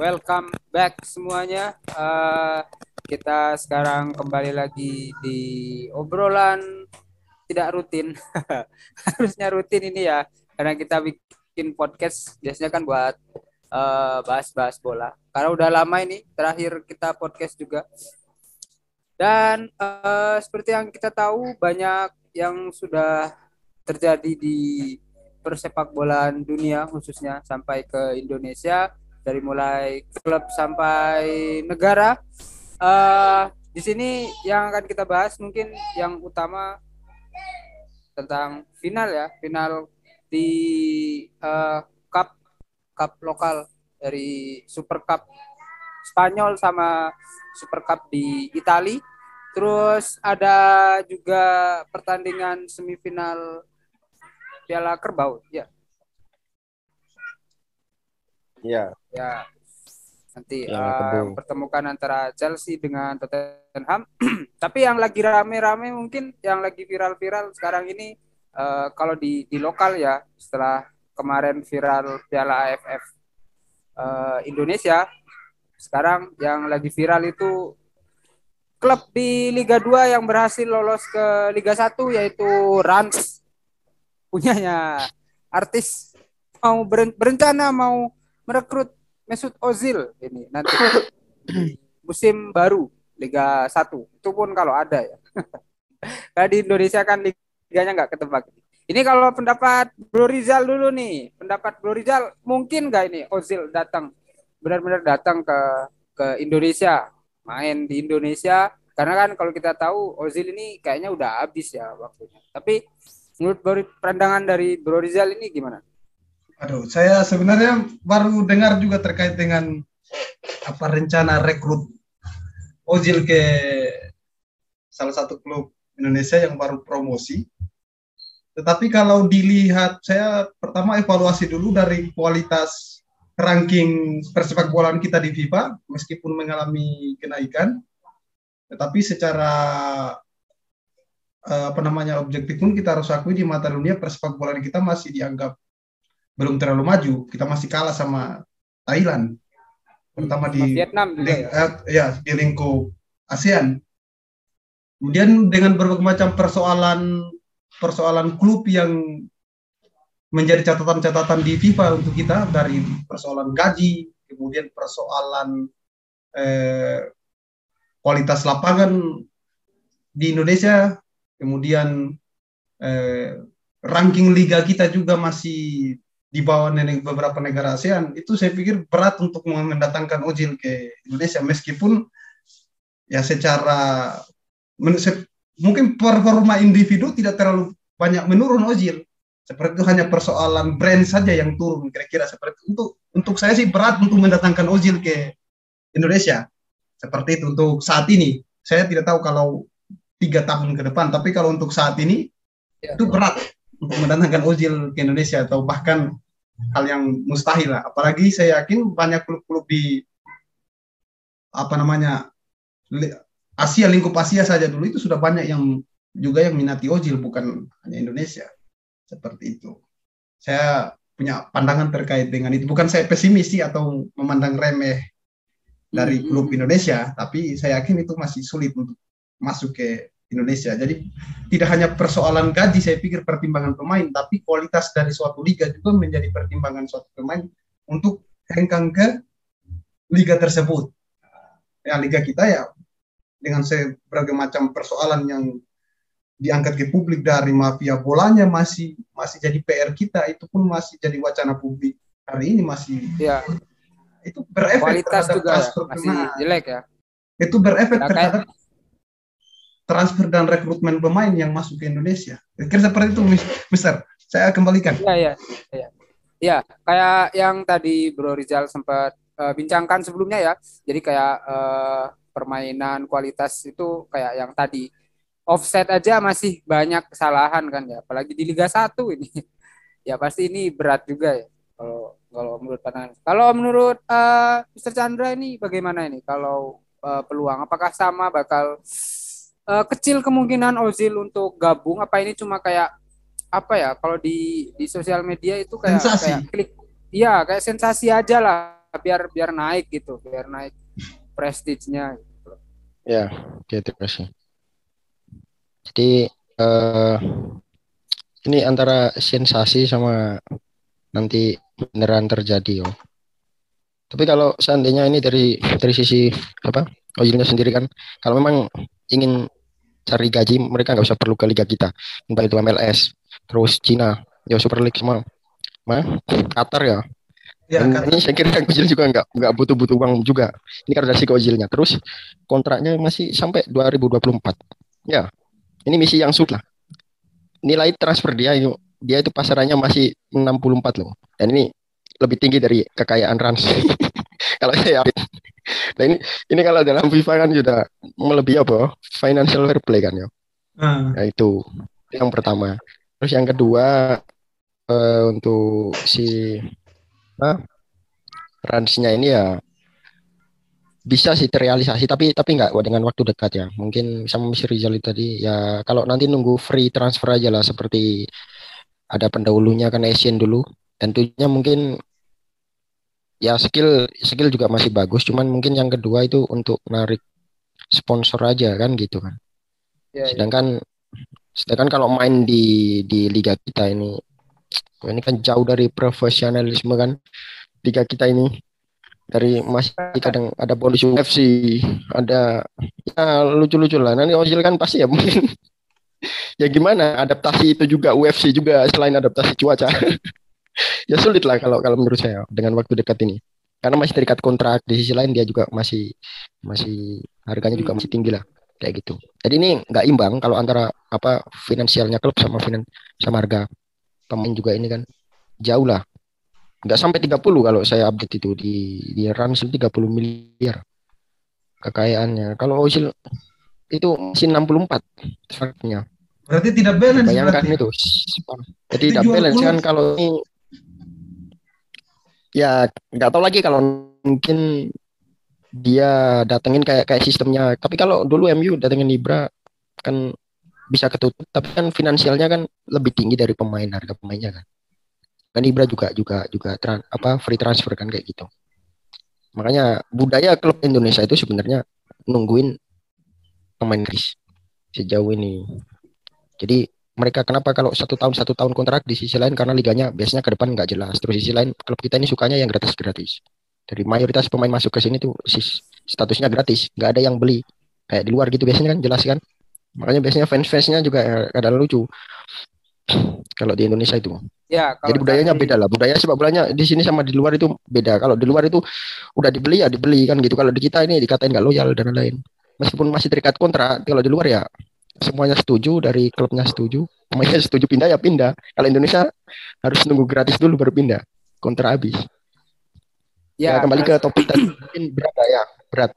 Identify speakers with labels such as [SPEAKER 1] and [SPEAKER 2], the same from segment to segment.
[SPEAKER 1] welcome back semuanya. Uh, kita sekarang kembali lagi di obrolan tidak rutin. Harusnya rutin ini ya, karena kita bikin podcast biasanya kan buat uh, bahas-bahas bola. Karena udah lama ini terakhir kita podcast juga. Dan uh, seperti yang kita tahu banyak yang sudah terjadi di persepak bolaan dunia khususnya sampai ke Indonesia dari mulai klub sampai negara. Uh, di sini yang akan kita bahas mungkin yang utama tentang final ya, final di uh, cup cup lokal dari Super Cup Spanyol sama Super Cup di Italia. Terus ada juga pertandingan semifinal Piala Kerbau, ya.
[SPEAKER 2] Ya.
[SPEAKER 1] Ya. Nanti uh, pertemukan antara Chelsea dengan Tottenham. Tapi yang lagi rame-rame mungkin yang lagi viral-viral sekarang ini uh, kalau di di lokal ya setelah kemarin viral Piala AFF uh, eh, Indonesia sekarang yang lagi viral itu klub di Liga 2 yang berhasil lolos ke Liga 1 yaitu Rans punyanya artis mau berencana mau merekrut Mesut Ozil ini nanti. Musim baru Liga 1 itu pun kalau ada ya. Nah, di Indonesia kan liganya nggak ketebak. Ini kalau pendapat Bro Rizal dulu nih, pendapat Bro Rizal mungkin nggak ini Ozil datang? Benar-benar datang ke ke Indonesia, main di Indonesia. Karena kan kalau kita tahu Ozil ini kayaknya udah habis ya waktunya. Tapi menurut pandangan dari Bro Rizal ini gimana?
[SPEAKER 3] Aduh, saya sebenarnya baru dengar juga terkait dengan apa rencana rekrut Ozil ke salah satu klub Indonesia yang baru promosi. Tetapi kalau dilihat, saya pertama evaluasi dulu dari kualitas ranking persepak bolaan kita di FIFA, meskipun mengalami kenaikan, tetapi secara eh, apa namanya objektif pun kita harus akui di mata dunia persepak bolaan kita masih dianggap belum terlalu maju. Kita masih kalah sama Thailand, terutama di
[SPEAKER 1] Vietnam juga
[SPEAKER 3] ya. Eh, ya di lingkup ASEAN. Kemudian dengan berbagai macam persoalan persoalan klub yang menjadi catatan-catatan di FIFA untuk kita dari persoalan gaji, kemudian persoalan eh, kualitas lapangan di Indonesia, kemudian eh, ranking liga kita juga masih di bawah beberapa negara ASEAN itu saya pikir berat untuk mendatangkan Ozil ke Indonesia. Meskipun ya secara mungkin performa individu tidak terlalu banyak menurun Ozil seperti itu hanya persoalan brand saja yang turun kira-kira. Seperti itu. untuk untuk saya sih berat untuk mendatangkan Ozil ke Indonesia. Seperti itu untuk saat ini. Saya tidak tahu kalau tiga tahun ke depan tapi kalau untuk saat ini ya. itu berat untuk mendatangkan Ozil ke Indonesia atau bahkan hal yang mustahil lah. Apalagi saya yakin banyak klub-klub di apa namanya Asia lingkup Asia saja dulu itu sudah banyak yang juga yang minati Ozil bukan hanya Indonesia seperti itu. Saya punya pandangan terkait dengan itu. Bukan saya pesimis sih atau memandang remeh dari klub Indonesia, tapi saya yakin itu masih sulit untuk masuk ke Indonesia. Jadi tidak hanya persoalan gaji saya pikir pertimbangan pemain, tapi kualitas dari suatu liga juga menjadi pertimbangan suatu pemain untuk hengkang ke liga tersebut. Ya liga kita ya dengan berbagai macam persoalan yang diangkat ke publik dari mafia bolanya masih masih jadi PR kita itu pun masih jadi wacana publik hari ini masih
[SPEAKER 1] ya.
[SPEAKER 3] itu berefek
[SPEAKER 1] kualitas juga ya, masih jelek ya
[SPEAKER 3] itu berefek nah, terhadap transfer dan rekrutmen pemain yang masuk ke Indonesia. Kira seperti itu, Mister. Saya kembalikan.
[SPEAKER 1] Iya, iya. Iya, ya, kayak yang tadi Bro Rizal sempat uh, bincangkan sebelumnya ya. Jadi kayak uh, permainan kualitas itu kayak yang tadi offset aja masih banyak kesalahan kan ya, apalagi di Liga 1 ini. ya pasti ini berat juga ya kalau kalau menurut pandangan. Kalau menurut uh, eh, Mr. Chandra ini bagaimana ini kalau uh, peluang apakah sama bakal kecil kemungkinan Ozil untuk gabung apa ini cuma kayak apa ya kalau di di sosial media itu kayak
[SPEAKER 3] sensasi.
[SPEAKER 1] kayak klik iya kayak sensasi aja lah biar biar naik gitu biar naik prestige-nya gitu.
[SPEAKER 2] ya gitu sih jadi uh, ini antara sensasi sama nanti beneran terjadi oh. Tapi kalau seandainya ini dari dari sisi apa ojilnya sendiri kan, kalau memang ingin cari gaji mereka nggak usah perlu ke liga kita, entah itu MLS, terus Cina, ya Super League semua, mah Qatar ya. Ya, ini saya kira Ojil juga nggak nggak butuh-butuh uang juga. Ini karena si Ojilnya. Terus kontraknya masih sampai 2024. Ya, ini misi yang sulit lah nilai transfer dia itu dia itu pasarannya masih 64 loh. Dan ini lebih tinggi dari kekayaan Rans. kalau saya Nah ini ini kalau dalam FIFA kan sudah melebihi apa? Financial fair play kan ya. Hmm. Nah, itu yang pertama. Terus yang kedua uh, untuk si uh, Ransnya ini ya bisa sih terrealisasi tapi tapi nggak dengan waktu dekat ya mungkin sama Mr. Rizal tadi ya kalau nanti nunggu free transfer aja lah seperti ada pendahulunya kan Asian dulu tentunya mungkin ya skill skill juga masih bagus. Cuman mungkin yang kedua itu untuk narik sponsor aja kan gitu kan. Ya, ya. sedangkan ya. sedangkan kalau main di di liga kita ini ini kan jauh dari profesionalisme kan liga kita ini. Dari masih kadang ada bonus UFC ada ya lucu-lucu lah. Nanti Ozil kan pasti ya mungkin. Ya gimana adaptasi itu juga UFC juga selain adaptasi cuaca ya sulit lah kalau kalau menurut saya dengan waktu dekat ini karena masih terikat kontrak di sisi lain dia juga masih masih harganya juga masih tinggi lah kayak gitu jadi ini nggak imbang kalau antara apa finansialnya klub sama finan sama harga pemain juga ini kan jauh lah nggak sampai 30 kalau saya update itu di di Ramsil 30 miliar kekayaannya. Kalau Ozil itu masih 64 faktornya.
[SPEAKER 3] Berarti tidak balance.
[SPEAKER 2] Bayangkan berarti. itu. Jadi tidak balance kan kalau ini ya nggak tahu lagi kalau mungkin dia datengin kayak kayak sistemnya. Tapi kalau dulu MU datengin Ibra kan bisa ketutup, tapi kan finansialnya kan lebih tinggi dari pemain harga pemainnya kan. Kan Ibra juga juga juga tran, apa free transfer kan kayak gitu. Makanya budaya klub Indonesia itu sebenarnya nungguin pemain Inggris sejauh ini. Jadi mereka kenapa kalau satu tahun satu tahun kontrak di sisi lain karena liganya biasanya ke depan nggak jelas terus sisi lain klub kita ini sukanya yang gratis gratis dari mayoritas pemain masuk ke sini tuh statusnya gratis nggak ada yang beli kayak di luar gitu biasanya kan jelas kan makanya biasanya fans fansnya juga kadang lucu kalau di Indonesia itu. Ya, Jadi budayanya beda lah. Budaya sepak bolanya di sini sama di luar itu beda. Kalau di luar itu udah dibeli ya dibeli kan gitu. Kalau di kita ini dikatain nggak loyal dan lain-lain. Meskipun masih terikat kontrak, kalau di luar ya semuanya setuju dari klubnya setuju, pemainnya setuju pindah ya pindah. Kalau Indonesia harus nunggu gratis dulu baru pindah. Kontrak habis. Ya, ya kembali ke topik tadi mungkin berat ya, berat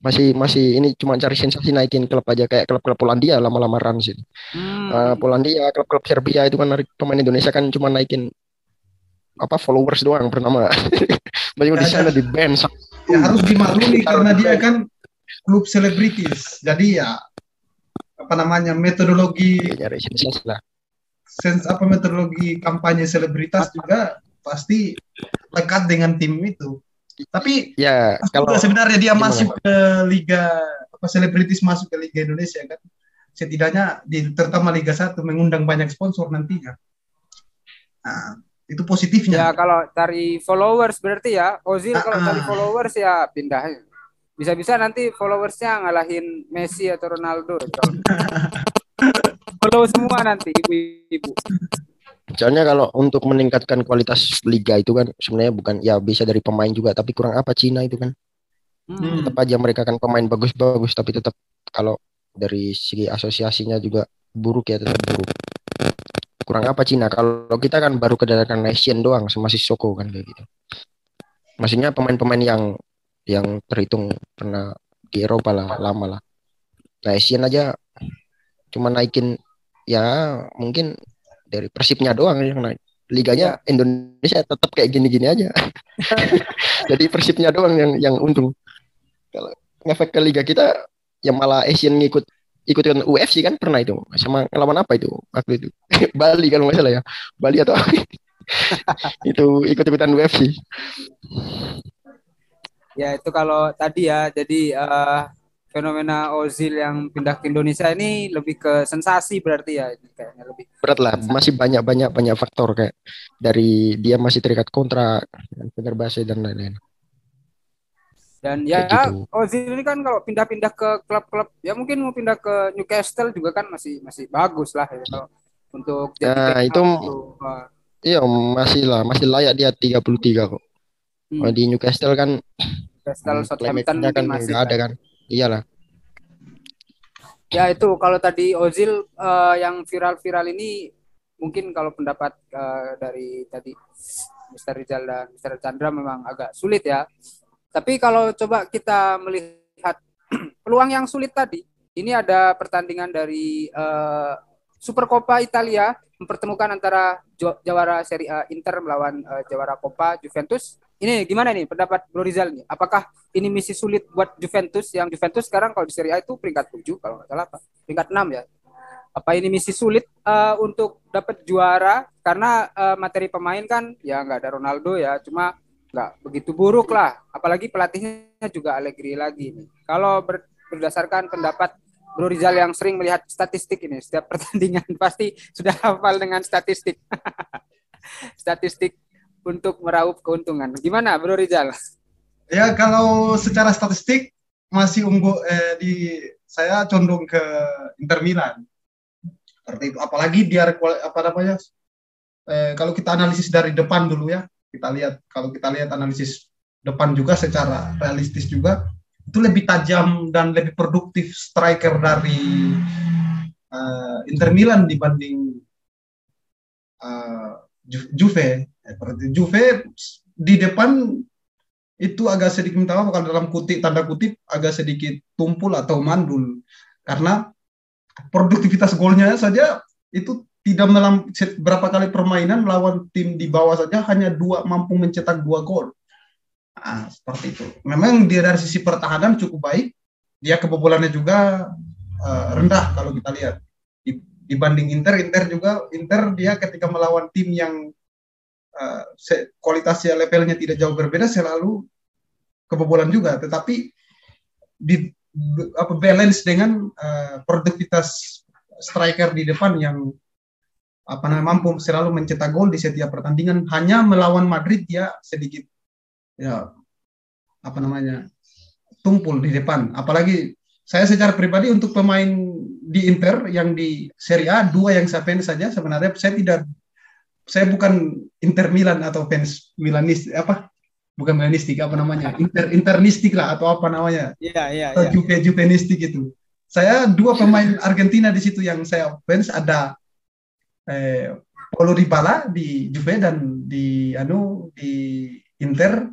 [SPEAKER 2] masih masih ini cuma cari sensasi naikin klub aja kayak klub-klub Polandia lama-lama run sih. Hmm. Uh, Polandia, klub-klub Serbia itu kan pemain Indonesia kan cuma naikin apa followers doang pertama. Banyak di sana di band.
[SPEAKER 3] Ya harus dimaklumi karena dia kan klub selebritis. Jadi ya apa namanya metodologi ya, lah. Sens apa metodologi kampanye selebritas juga pasti lekat dengan tim itu. Tapi
[SPEAKER 2] ya
[SPEAKER 3] kalau sebenarnya dia gimana? masuk ke liga apa selebritis masuk ke liga Indonesia kan setidaknya di terutama Liga 1 mengundang banyak sponsor nantinya. Nah, itu positifnya.
[SPEAKER 1] Ya kalau cari followers berarti ya Ozil uh, kalau cari followers ya pindah. Bisa-bisa nanti followersnya ngalahin Messi atau Ronaldo. Follow semua nanti ibu-ibu.
[SPEAKER 2] Soalnya kalau untuk meningkatkan kualitas liga itu kan sebenarnya bukan ya bisa dari pemain juga tapi kurang apa Cina itu kan. Hmm. Tetap aja mereka kan pemain bagus-bagus tapi tetap kalau dari segi asosiasinya juga buruk ya tetap buruk. Kurang apa Cina? Kalau kita kan baru kedatangan nation doang sama Soko kan kayak gitu. Maksudnya pemain-pemain yang yang terhitung pernah di Eropa lah lama lah. Nah Asian aja cuma naikin ya mungkin dari persipnya doang yang naik. Liganya ya. Indonesia tetap kayak gini-gini aja. Jadi persipnya doang yang yang untung. Kalau ngefek ke liga kita yang malah Asian ngikut ikut dengan UFC kan pernah itu. Sama ngelawan apa itu waktu itu? Bali kan nggak salah ya. Bali atau itu ikut ikutan UFC
[SPEAKER 1] Ya itu kalau tadi ya, jadi uh, fenomena Ozil yang pindah ke Indonesia ini lebih ke sensasi berarti ya ini kayaknya lebih
[SPEAKER 2] berat lah masih banyak banyak banyak faktor kayak dari dia masih terikat kontrak Fenerbahce dan lain-lain.
[SPEAKER 1] Dan ya gitu. Ozil ini kan kalau pindah-pindah ke klub-klub ya mungkin mau pindah ke Newcastle juga kan masih masih bagus lah ya kalau untuk
[SPEAKER 2] nah, itu iya masih lah masih layak dia 33 kok hmm. di Newcastle kan
[SPEAKER 1] Newcastle Southampton
[SPEAKER 2] kan masih ada kan iyalah
[SPEAKER 1] ya itu kalau tadi Ozil uh, yang viral-viral ini mungkin kalau pendapat uh, dari tadi Mr. Rizal dan Mr. Chandra memang agak sulit ya tapi kalau coba kita melihat peluang yang sulit tadi ini ada pertandingan dari uh, Supercoppa Italia mempertemukan antara jawara Serie A Inter melawan uh, jawara Coppa Juventus ini gimana nih pendapat Bro Rizal nih? Apakah ini misi sulit buat Juventus yang Juventus sekarang kalau di Serie A itu peringkat 7 kalau nggak salah apa? Peringkat 6 ya. Apa ini misi sulit uh, untuk dapat juara karena uh, materi pemain kan ya nggak ada Ronaldo ya, cuma nggak begitu buruk lah. Apalagi pelatihnya juga Allegri lagi nih. Kalau ber, berdasarkan pendapat Bro Rizal yang sering melihat statistik ini setiap pertandingan pasti sudah hafal dengan statistik. statistik untuk meraup keuntungan. Gimana, Bro Rizal?
[SPEAKER 3] Ya, kalau secara statistik masih unggul eh, di saya condong ke Inter Milan. Seperti itu. Apalagi biar apa namanya? Eh, kalau kita analisis dari depan dulu ya, kita lihat kalau kita lihat analisis depan juga secara realistis juga itu lebih tajam dan lebih produktif striker dari uh, Inter Milan dibanding uh, Juve Juve di depan itu agak sedikit minta maaf kalau dalam kutip tanda kutip agak sedikit tumpul atau mandul karena produktivitas golnya saja itu tidak melam berapa kali permainan melawan tim di bawah saja hanya dua mampu mencetak dua gol. Nah, seperti itu. Memang dia dari sisi pertahanan cukup baik, dia kebobolannya juga uh, rendah kalau kita lihat dibanding Inter. Inter juga Inter dia ketika melawan tim yang uh, kualitasnya levelnya tidak jauh berbeda selalu kebobolan juga. Tetapi di apa balance dengan uh, produktivitas striker di depan yang apa namanya mampu selalu mencetak gol di setiap pertandingan. Hanya melawan Madrid ya sedikit ya apa namanya tumpul di depan. Apalagi saya secara pribadi untuk pemain di Inter yang di Serie A dua yang saya saja sebenarnya saya tidak saya bukan Inter Milan atau fans Milanis apa? Bukan Milanistik apa namanya? Inter internistik lah atau apa namanya?
[SPEAKER 1] Iya iya
[SPEAKER 3] atau
[SPEAKER 1] ya.
[SPEAKER 3] Juve Juvenistik itu saya dua pemain Argentina di situ yang saya fans. Ada eh, Paulo Dybala di Juve dan di anu di Inter.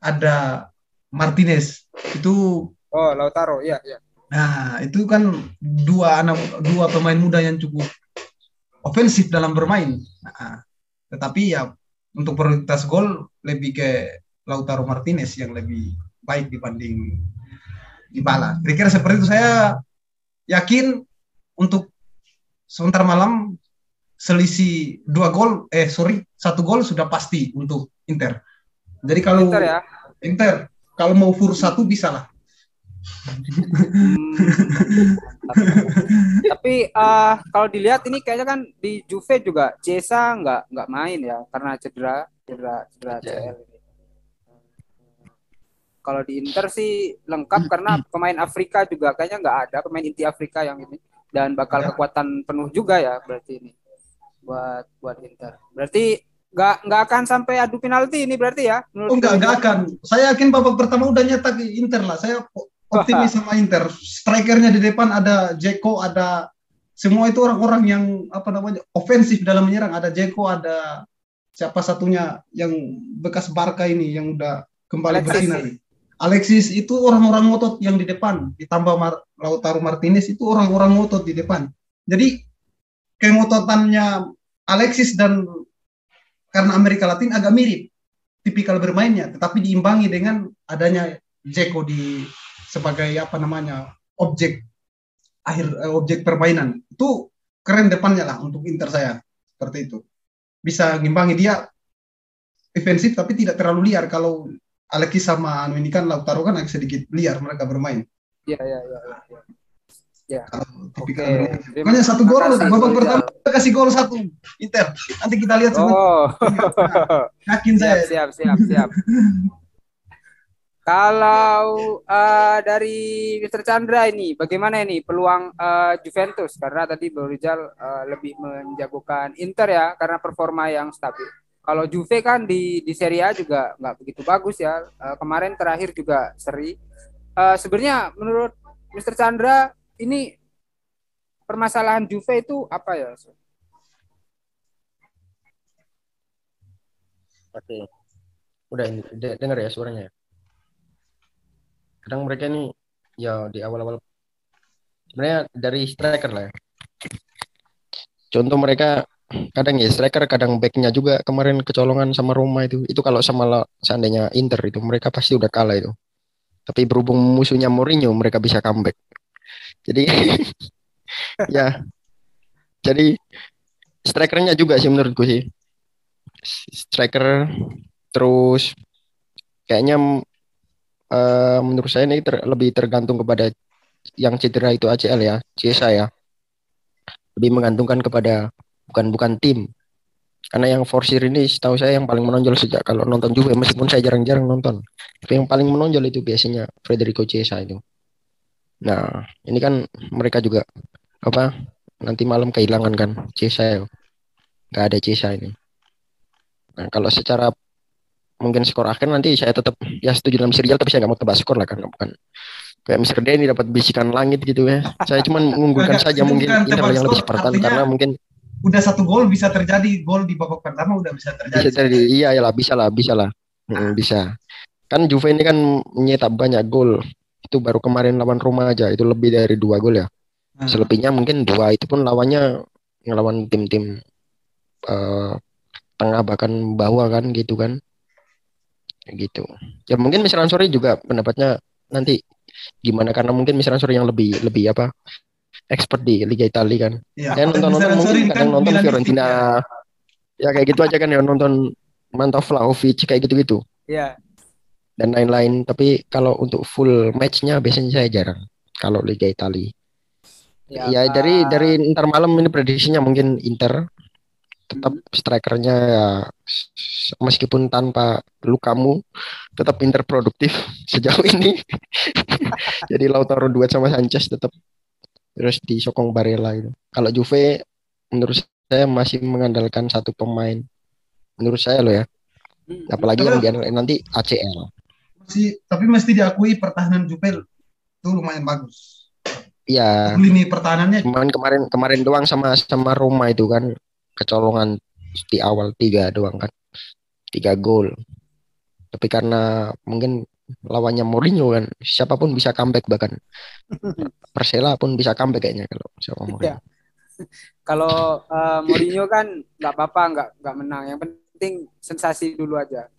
[SPEAKER 3] Ada Martinez. Itu
[SPEAKER 1] oh Lautaro ya ya
[SPEAKER 3] nah itu kan dua anak dua pemain muda yang cukup ofensif dalam bermain. Nah, tetapi ya untuk prioritas gol lebih ke Lautaro Martinez yang lebih baik dibanding Dybala. Kira-kira seperti itu saya yakin untuk sebentar malam selisih dua gol, eh sorry satu gol sudah pasti untuk Inter. Jadi kalau Inter, ya? Inter kalau mau fur satu bisa lah.
[SPEAKER 1] Hmm. Tapi uh, kalau dilihat ini kayaknya kan di Juve juga Jesa nggak nggak main ya karena cedera cedera cedera yeah. CL. Kalau di Inter sih lengkap karena pemain Afrika juga kayaknya nggak ada pemain inti Afrika yang ini dan bakal yeah. kekuatan penuh juga ya berarti ini buat buat Inter. Berarti nggak nggak akan sampai adu penalti ini berarti ya?
[SPEAKER 3] Oh nggak nggak akan. Saya yakin babak pertama udah nyetak Inter lah. Saya optimis sama Inter. Strikernya di depan ada Jeko, ada semua itu orang-orang yang apa namanya ofensif dalam menyerang. Ada Jeko, ada siapa satunya yang bekas Barca ini yang udah kembali bersinar. Alexis itu orang-orang ngotot yang di depan, ditambah Mar Lautaro Martinez itu orang-orang ngotot di depan. Jadi kengototannya Alexis dan karena Amerika Latin agak mirip tipikal bermainnya, tetapi diimbangi dengan adanya Jeko di sebagai apa namanya objek akhir eh, objek permainan itu keren depannya lah untuk Inter saya seperti itu bisa ngimbangi dia defensif tapi tidak terlalu liar kalau Alexis sama anu ini kan Lautaro kan agak sedikit liar mereka bermain.
[SPEAKER 1] Iya iya iya. Ya.
[SPEAKER 3] Ya. Okay. Pokoknya satu gol babak pertama kita kasih gol satu Inter. Nanti kita lihat.
[SPEAKER 1] Oh.
[SPEAKER 3] Yakin saya.
[SPEAKER 1] Siap siap siap. Kalau uh, dari Mr. Chandra ini, bagaimana ini peluang uh, Juventus? Karena tadi Bro Rizal uh, lebih menjagokan Inter ya, karena performa yang stabil. Kalau Juve kan di di Serie A juga nggak begitu bagus ya. Uh, kemarin terakhir juga seri. Uh, Sebenarnya menurut Mr. Chandra ini permasalahan Juve itu apa ya?
[SPEAKER 2] Oke, udah dengar ya suaranya. Kadang mereka ini ya di awal-awal sebenarnya dari striker lah ya. Contoh mereka kadang ya striker kadang backnya juga kemarin kecolongan sama Roma itu. Itu kalau sama seandainya Inter itu mereka pasti udah kalah itu. Tapi berhubung musuhnya Mourinho mereka bisa comeback. Jadi ya. Jadi strikernya juga sih menurutku sih. Striker terus kayaknya uh, menurut saya ini ter, lebih tergantung kepada yang cedera itu ACL ya, Ciesa ya. Lebih menggantungkan kepada bukan bukan tim. Karena yang Forsir ini setahu saya yang paling menonjol sejak kalau nonton juga meskipun saya jarang-jarang nonton. Tapi yang paling menonjol itu biasanya Federico Chiesa itu. Nah, ini kan mereka juga apa nanti malam kehilangan kan Chiesa. Gak ada Chiesa ini. Nah, kalau secara mungkin skor akhir nanti saya tetap ya setuju dengan serial tapi saya nggak mau tebak skor lah kan. Bukan kayak Mr. Denny dapat bisikan langit gitu ya. Saya cuma mengunggulkan saja mungkin Inter yang lebih Spartan karena mungkin
[SPEAKER 3] udah satu gol bisa terjadi gol di babak pertama udah bisa terjadi. Bisa
[SPEAKER 2] terjadi iya ya lah bisa lah bisa lah. Hmm, bisa. Kan Juve ini kan menyetak banyak gol. Itu baru kemarin lawan Roma aja itu lebih dari dua gol ya. Hmm. selebihnya mungkin dua itu pun lawannya ngelawan tim-tim uh, tengah bahkan bawah kan gitu kan gitu. Ya mungkin Mr. Ansori juga pendapatnya nanti gimana? Karena mungkin Mr. Ansori yang lebih lebih apa expert di Liga Italia kan. Ya, saya nonton nonton mungkin kan kadang nonton Fiorentina. ya. ya kayak gitu aja kan ya nonton Mantov Vlahovic kayak gitu gitu
[SPEAKER 1] ya
[SPEAKER 2] dan lain-lain. Tapi kalau untuk full matchnya biasanya saya jarang kalau Liga Italia. Ya, ya dari dari ntar malam ini prediksinya mungkin Inter tetap strikernya ya meskipun tanpa lukamu tetap pinter produktif sejauh ini. Jadi Lautaro duet sama Sanchez tetap terus disokong Barella itu. Kalau Juve menurut saya masih mengandalkan satu pemain. Menurut saya loh ya. Hmm. Apalagi yang diandalkan nanti ACL.
[SPEAKER 3] Masih, tapi mesti diakui pertahanan Juve itu lumayan bagus.
[SPEAKER 2] Iya.
[SPEAKER 3] Lini pertahanannya.
[SPEAKER 2] Kemarin kemarin kemarin doang sama sama Roma itu kan kecolongan di awal tiga doang kan tiga gol tapi karena mungkin lawannya Mourinho kan siapa pun bisa comeback bahkan Persela pun bisa comeback kayaknya kalau siapa Mourinho. Ya.
[SPEAKER 1] Kalau uh, Mourinho kan nggak apa-apa nggak nggak menang yang penting sensasi dulu aja.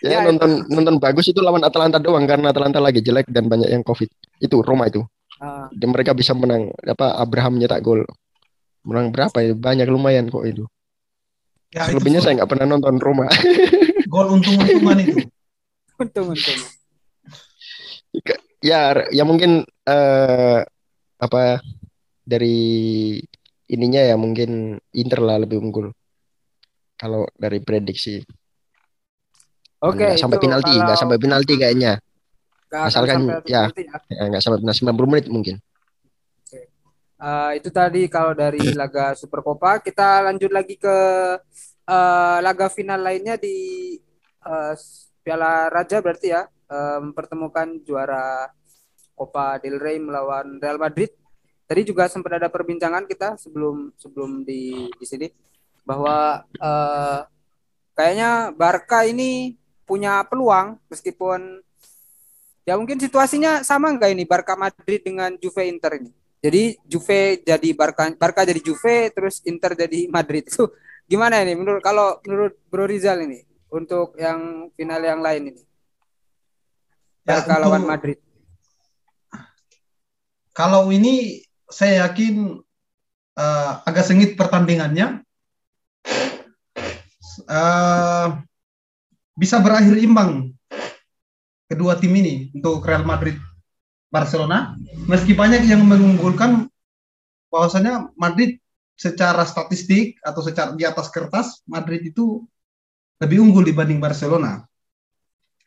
[SPEAKER 2] ya, ya nonton itu. nonton bagus itu lawan Atalanta doang karena Atalanta lagi jelek dan banyak yang covid itu Roma itu uh. dan mereka bisa menang apa Abraham nyetak gol menang berapa ya? Banyak lumayan kok itu. Ya, selebihnya itu saya nggak pernah nonton Roma.
[SPEAKER 3] Gol untung-untungan itu.
[SPEAKER 1] Untung-untungan
[SPEAKER 2] ya ya mungkin uh, apa dari ininya ya mungkin Inter lah lebih unggul. Kalau dari prediksi.
[SPEAKER 1] Oke, okay,
[SPEAKER 2] sampai penalti, nggak sampai penalti kayaknya. Asalkan ya, ya, nggak sampai penalti 90 menit mungkin.
[SPEAKER 1] Uh, itu tadi kalau dari laga Super Copa. Kita lanjut lagi ke uh, laga final lainnya di uh, Piala Raja berarti ya, uh, mempertemukan juara Copa del Rey melawan Real Madrid. Tadi juga sempat ada perbincangan kita sebelum sebelum di di sini bahwa uh, kayaknya Barca ini punya peluang meskipun ya mungkin situasinya sama enggak ini Barca Madrid dengan Juve Inter ini. Jadi Juve jadi Barca, Barca jadi Juve, terus Inter jadi Madrid. Itu gimana ini menurut kalau menurut Bro Rizal ini untuk yang final yang lain ini? Ya, Barca lawan Madrid.
[SPEAKER 3] Kalau ini saya yakin uh, agak sengit pertandingannya. Uh, bisa berakhir imbang kedua tim ini untuk Real Madrid Barcelona meski banyak yang mengunggulkan bahwasanya Madrid secara statistik atau secara di atas kertas Madrid itu lebih unggul dibanding Barcelona.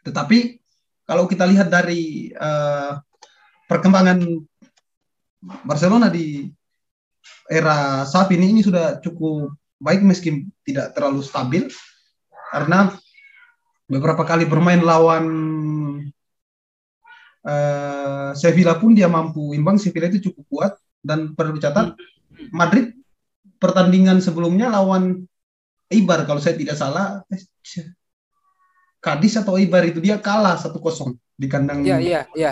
[SPEAKER 3] Tetapi kalau kita lihat dari uh, perkembangan Barcelona di era saat ini ini sudah cukup baik meski tidak terlalu stabil karena beberapa kali bermain lawan uh, Sevilla pun dia mampu imbang Sevilla itu cukup kuat dan perlu dicatat Madrid pertandingan sebelumnya lawan Ibar kalau saya tidak salah eh, Kadis atau Ibar itu dia kalah satu kosong di kandang.
[SPEAKER 1] Iya iya iya.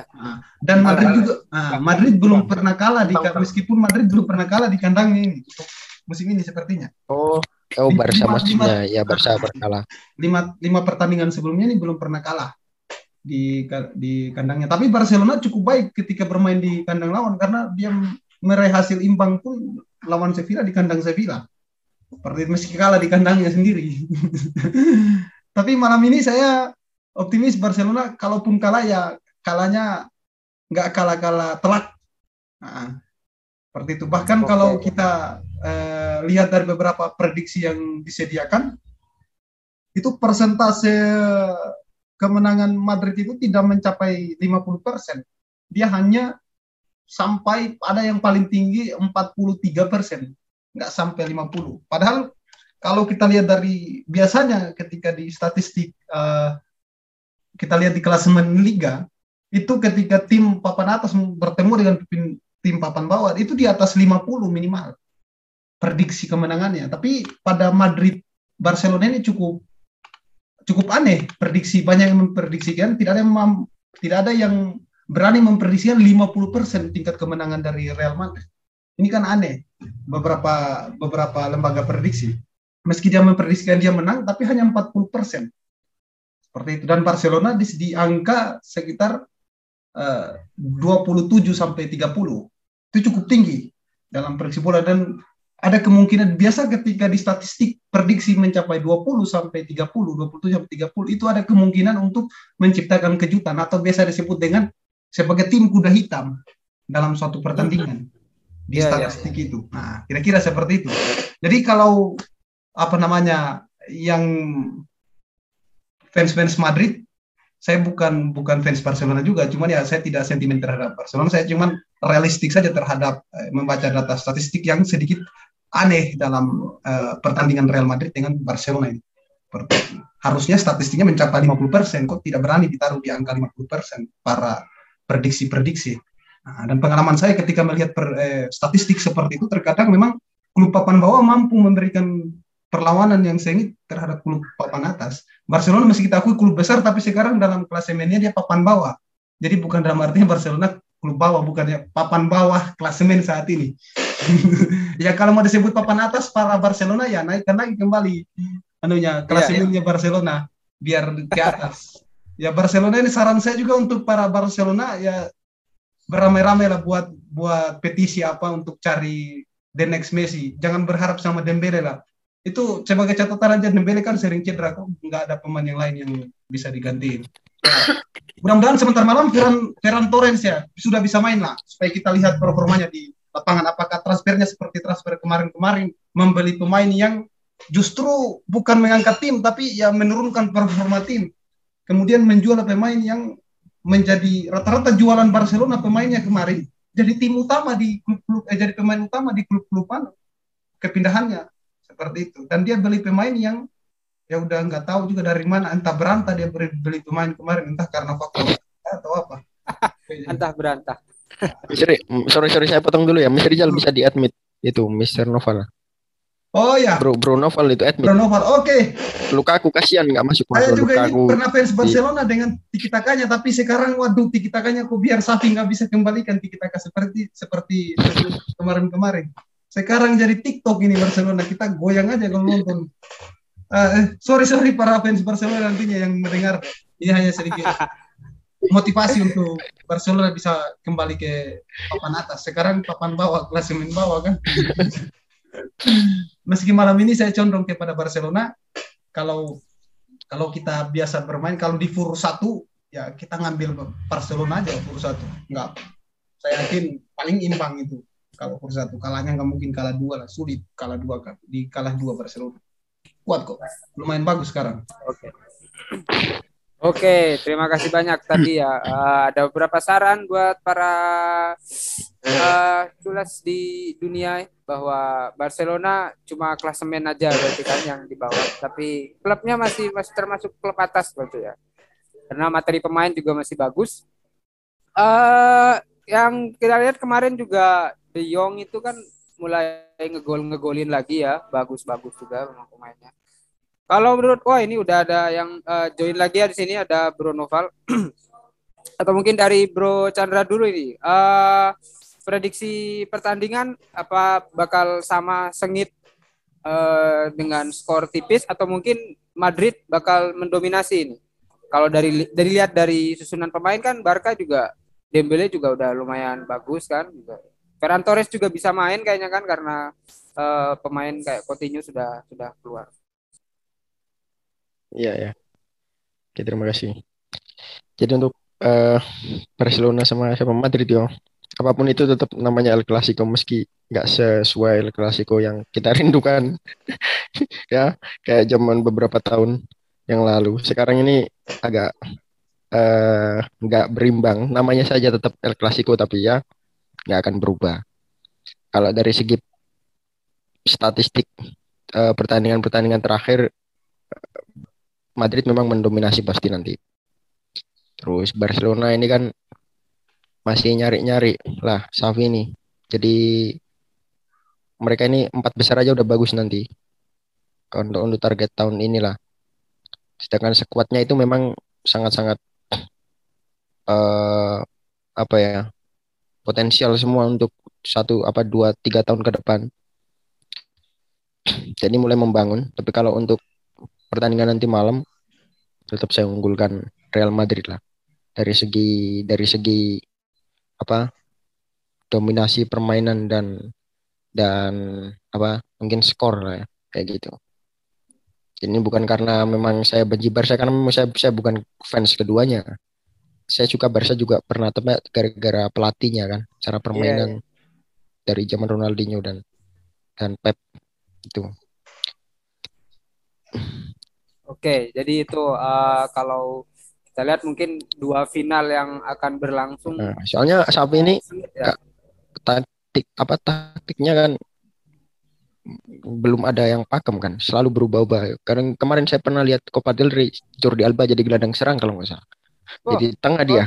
[SPEAKER 3] Dan Madrid juga nah, Madrid belum pernah kalah di meskipun Madrid belum pernah kalah di kandang ini musim ini sepertinya.
[SPEAKER 2] Oh, oh Barca maksudnya ya Barca berkalah.
[SPEAKER 3] Lima lima pertandingan sebelumnya ini belum pernah kalah di di kandangnya. Tapi Barcelona cukup baik ketika bermain di kandang lawan karena dia meraih hasil imbang pun lawan Sevilla di kandang Sevilla. Seperti meski kalah di kandangnya sendiri. Tapi malam ini saya optimis Barcelona kalaupun kalah ya kalahnya nggak kalah-kalah telak. Nah, seperti itu. Bahkan okay. kalau kita eh, lihat dari beberapa prediksi yang disediakan, itu persentase kemenangan Madrid itu tidak mencapai 50 persen. Dia hanya sampai ada yang paling tinggi 43 persen, nggak sampai 50. Padahal kalau kita lihat dari biasanya ketika di statistik uh, kita lihat di klasemen liga itu ketika tim papan atas bertemu dengan tim papan bawah itu di atas 50 minimal prediksi kemenangannya tapi pada Madrid Barcelona ini cukup cukup aneh prediksi banyak yang memprediksikan tidak ada yang tidak ada yang berani memprediksikan 50% tingkat kemenangan dari Real Madrid ini kan aneh beberapa beberapa lembaga prediksi meski dia memprediksikan dia menang, tapi hanya 40 persen. Seperti itu. Dan Barcelona di, di angka sekitar eh, uh, 27 sampai 30. Itu cukup tinggi dalam prediksi bola dan ada kemungkinan biasa ketika di statistik prediksi mencapai 20 sampai 30, 27 sampai 30 itu ada kemungkinan untuk menciptakan kejutan atau biasa disebut dengan sebagai tim kuda hitam dalam suatu pertandingan di iya. statistik yeah. itu. Nah, kira-kira seperti itu. Jadi kalau apa namanya yang fans-fans Madrid saya bukan bukan fans Barcelona juga cuman ya saya tidak sentimen terhadap Barcelona saya cuman realistik saja terhadap eh, membaca data statistik yang sedikit aneh dalam eh, pertandingan Real Madrid dengan Barcelona ini harusnya statistiknya mencapai 50% kok tidak berani ditaruh di angka 50% para prediksi-prediksi nah, dan pengalaman saya ketika melihat per, eh, statistik seperti itu terkadang memang klub papan bawah mampu memberikan perlawanan yang sengit terhadap klub papan atas. Barcelona masih kita akui klub besar tapi sekarang dalam klasemennya dia papan bawah. Jadi bukan dalam artinya Barcelona klub bawah bukannya papan bawah klasemen saat ini. ya kalau mau disebut papan atas para Barcelona ya naikkan lagi kembali anunya klasemennya ya. Barcelona biar ke atas. ya Barcelona ini saran saya juga untuk para Barcelona ya beramai-ramai lah buat buat petisi apa untuk cari the next Messi. Jangan berharap sama Dembele lah itu sebagai catatan aja Dembele kan sering cedera kok nggak ada pemain yang lain yang bisa digantiin. mudah-mudahan sebentar malam Ferran, Ferran Torres ya sudah bisa main lah supaya kita lihat performanya di lapangan. Apakah transfernya seperti transfer kemarin-kemarin membeli pemain yang justru bukan mengangkat tim tapi ya menurunkan performa tim. Kemudian menjual pemain yang menjadi rata-rata jualan Barcelona pemainnya kemarin. Jadi tim utama di klub-klub eh, jadi pemain utama di klub-klub kepindahannya seperti itu. Dan dia beli pemain yang ya udah nggak tahu juga dari mana entah berantah dia beli pemain kemarin entah karena faktor atau apa.
[SPEAKER 1] Entah berantah
[SPEAKER 2] Mister, sorry sorry saya potong dulu ya Mister Rizal bisa diadmit itu Mister Noval
[SPEAKER 3] Oh ya.
[SPEAKER 2] Bro Bro Noval itu admit.
[SPEAKER 3] Bro Noval. Oke.
[SPEAKER 2] Okay. Lukaku kasihan nggak masuk.
[SPEAKER 3] Saya juga Lukaku. ini pernah fans Barcelona di... dengan tiki takanya tapi sekarang waduh tiki takanya kok biar Safi nggak bisa kembalikan tiki taka seperti seperti kemarin-kemarin. Sekarang jadi TikTok ini Barcelona kita goyang aja kalau nonton. Uh, sorry sorry para fans Barcelona nantinya yang mendengar ini hanya sedikit motivasi untuk Barcelona bisa kembali ke papan atas. Sekarang papan bawah, klasemen bawah kan. Meski malam ini saya condong kepada Barcelona, kalau kalau kita biasa bermain kalau di fur satu ya kita ngambil Barcelona aja fur satu. Nggak saya yakin paling imbang itu. Kalau fur satu kalahnya nggak mungkin kalah dua lah. Sulit kalah dua kan di kalah dua Barcelona. Kuat kok. Lumayan bagus sekarang.
[SPEAKER 1] Oke Oke, terima kasih banyak tadi ya. Uh, ada beberapa saran buat para uh, tulas di dunia bahwa Barcelona cuma klasemen aja berarti kan yang di bawah, tapi klubnya masih masih termasuk klub atas berarti ya. Karena materi pemain juga masih bagus. Uh, yang kita lihat kemarin juga De Jong itu kan mulai ngegol ngegolin lagi ya, bagus-bagus juga memang pemainnya. Kalau menurut wah ini udah ada yang uh, join lagi ya di sini ada Bro Noval atau mungkin dari Bro Chandra dulu ini. Uh, prediksi pertandingan apa bakal sama sengit uh, dengan skor tipis atau mungkin Madrid bakal mendominasi ini? Kalau dari dari lihat dari susunan pemain kan Barca juga Dembele juga udah lumayan bagus kan juga. Ferran Torres juga bisa main kayaknya kan karena uh, pemain kayak Coutinho sudah sudah keluar.
[SPEAKER 2] Iya ya. Oke terima kasih. Jadi untuk uh, Barcelona sama siapa Madrid yo, apa pun itu tetap namanya El Clasico meski nggak sesuai El Clasico yang kita rindukan ya kayak zaman beberapa tahun yang lalu. Sekarang ini agak uh, nggak berimbang. Namanya saja tetap El Clasico tapi ya nggak akan berubah. Kalau dari segi statistik uh, pertandingan-pertandingan terakhir Madrid memang mendominasi pasti nanti. Terus Barcelona ini kan masih nyari-nyari lah Safi ini. Jadi mereka ini empat besar aja udah bagus nanti. Untuk untuk target tahun inilah. Sedangkan sekuatnya itu memang sangat-sangat uh, apa ya potensial semua untuk satu apa dua tiga tahun ke depan. Jadi mulai membangun. Tapi kalau untuk pertandingan nanti malam tetap saya unggulkan Real Madrid lah. Dari segi dari segi apa dominasi permainan dan dan apa mungkin skor lah ya kayak gitu. Ini bukan karena memang saya benci Barca karena memang saya saya bukan fans keduanya. Saya suka Barca juga pernah tapi gara-gara pelatihnya kan cara permainan yeah. dari zaman Ronaldinho dan dan Pep itu
[SPEAKER 1] Oke, jadi itu uh, kalau kita lihat mungkin dua final yang akan berlangsung. Nah,
[SPEAKER 2] soalnya sapi ini ya. taktik apa taktiknya kan belum ada yang pakem kan, selalu berubah-ubah. Karena kemarin saya pernah lihat Copa del Rey Jordi Alba jadi gelandang serang kalau nggak salah. Oh, jadi tengah oh, dia.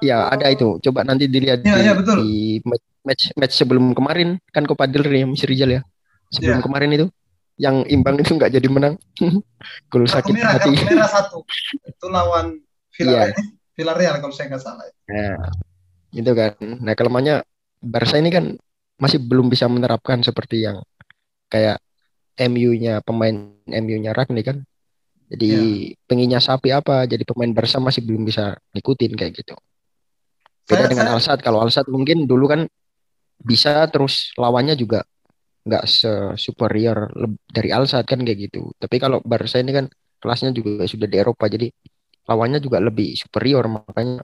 [SPEAKER 2] Iya, oh. ada itu. Coba nanti dilihat ya, di, ya, betul. di match match sebelum kemarin kan Copa del Rey yang Rizal ya. Sebelum ya. kemarin itu yang imbang itu nggak jadi menang. Gol sakit merah, hati.
[SPEAKER 3] merah satu. Itu lawan Villarreal, yeah. Villarreal kalau saya nggak salah.
[SPEAKER 2] Nah, itu kan. Nah, kelemahannya Barca ini kan masih belum bisa menerapkan seperti yang kayak MU-nya pemain MU-nya Ragni kan. Jadi yeah. penginnya sapi apa jadi pemain Barca masih belum bisa ngikutin kayak gitu. Beda saya, dengan saya... Alsat. Kalau Alsat mungkin dulu kan bisa terus lawannya juga nggak superior dari Al Sadd kan kayak gitu. Tapi kalau Barca ini kan kelasnya juga sudah di Eropa jadi lawannya juga lebih superior makanya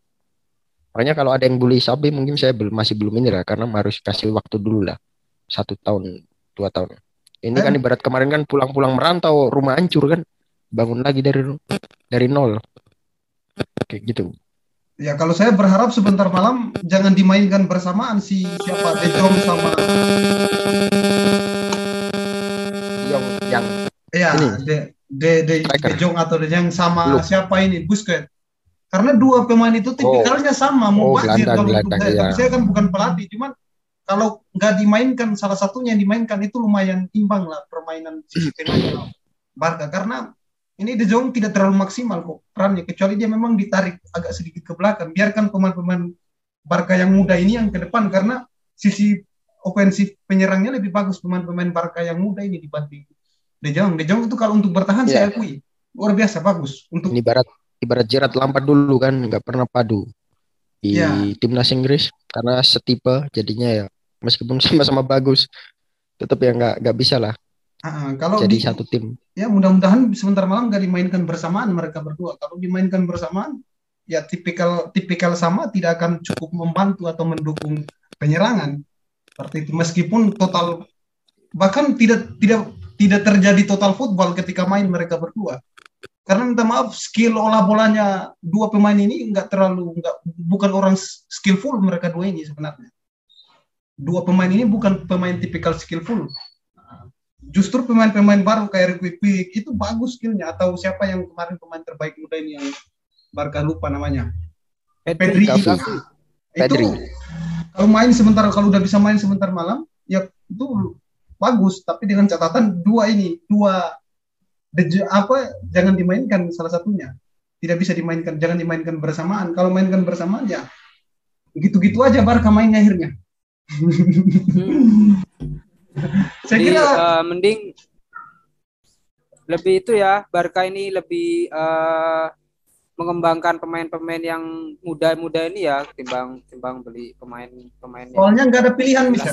[SPEAKER 2] makanya kalau ada yang bully Sabi mungkin saya belum masih belum ini lah karena harus kasih waktu dulu lah satu tahun dua tahun. Ini kan ibarat kemarin kan pulang-pulang merantau rumah hancur kan bangun lagi dari dari nol kayak gitu.
[SPEAKER 3] Ya kalau saya berharap sebentar malam jangan dimainkan bersamaan si siapa De Jong sama
[SPEAKER 2] yang yang
[SPEAKER 3] ya ini. De De De, de Jong atau De Jong sama Look. siapa ini Busquets. Karena dua pemain itu tipikalnya oh. sama mau oh, kalau gelandang, ya. saya kan bukan pelatih cuman kalau nggak dimainkan salah satunya yang dimainkan itu lumayan imbang lah permainan sisi tengahnya Barca karena ini De Jong tidak terlalu maksimal kok perannya. Kecuali dia memang ditarik agak sedikit ke belakang. Biarkan pemain-pemain Barca yang muda ini yang ke depan karena sisi ofensif penyerangnya lebih bagus pemain-pemain Barca yang muda ini dibanding De Jong. De Jong itu kalau untuk bertahan yeah. saya akui luar biasa bagus. Untuk
[SPEAKER 2] ini ibarat ibarat Gerard Lampard dulu kan nggak pernah padu di yeah. timnas Inggris karena setipe jadinya ya meskipun sama-sama bagus tetap ya nggak nggak bisa lah
[SPEAKER 3] Kalau
[SPEAKER 2] jadi
[SPEAKER 3] di-
[SPEAKER 2] satu tim.
[SPEAKER 3] ya mudah-mudahan sebentar malam nggak dimainkan bersamaan mereka berdua. Kalau dimainkan bersamaan, ya tipikal tipikal sama tidak akan cukup membantu atau mendukung penyerangan. Seperti itu meskipun total bahkan tidak tidak tidak terjadi total football ketika main mereka berdua. Karena minta maaf skill olah bolanya dua pemain ini nggak terlalu nggak bukan orang skillful mereka dua ini sebenarnya. Dua pemain ini bukan pemain tipikal skillful justru pemain-pemain baru kayak Ricky Puig itu bagus skillnya atau siapa yang kemarin pemain terbaik muda ini yang Barca lupa namanya? Pedri.
[SPEAKER 2] Gavi.
[SPEAKER 3] itu
[SPEAKER 2] Pedri.
[SPEAKER 3] kalau main sebentar kalau udah bisa main sebentar malam ya itu bagus. Tapi dengan catatan dua ini dua deje- apa jangan dimainkan salah satunya. Tidak bisa dimainkan jangan dimainkan bersamaan. Kalau mainkan bersamaan ya gitu-gitu aja Barca mainnya akhirnya saya
[SPEAKER 1] Jadi,
[SPEAKER 3] kira
[SPEAKER 1] eh, mending lebih itu ya Barca ini lebih eh, mengembangkan pemain-pemain yang muda-muda ini ya timbang timbang beli pemain-pemain
[SPEAKER 3] soalnya nggak ada pilihan bisa.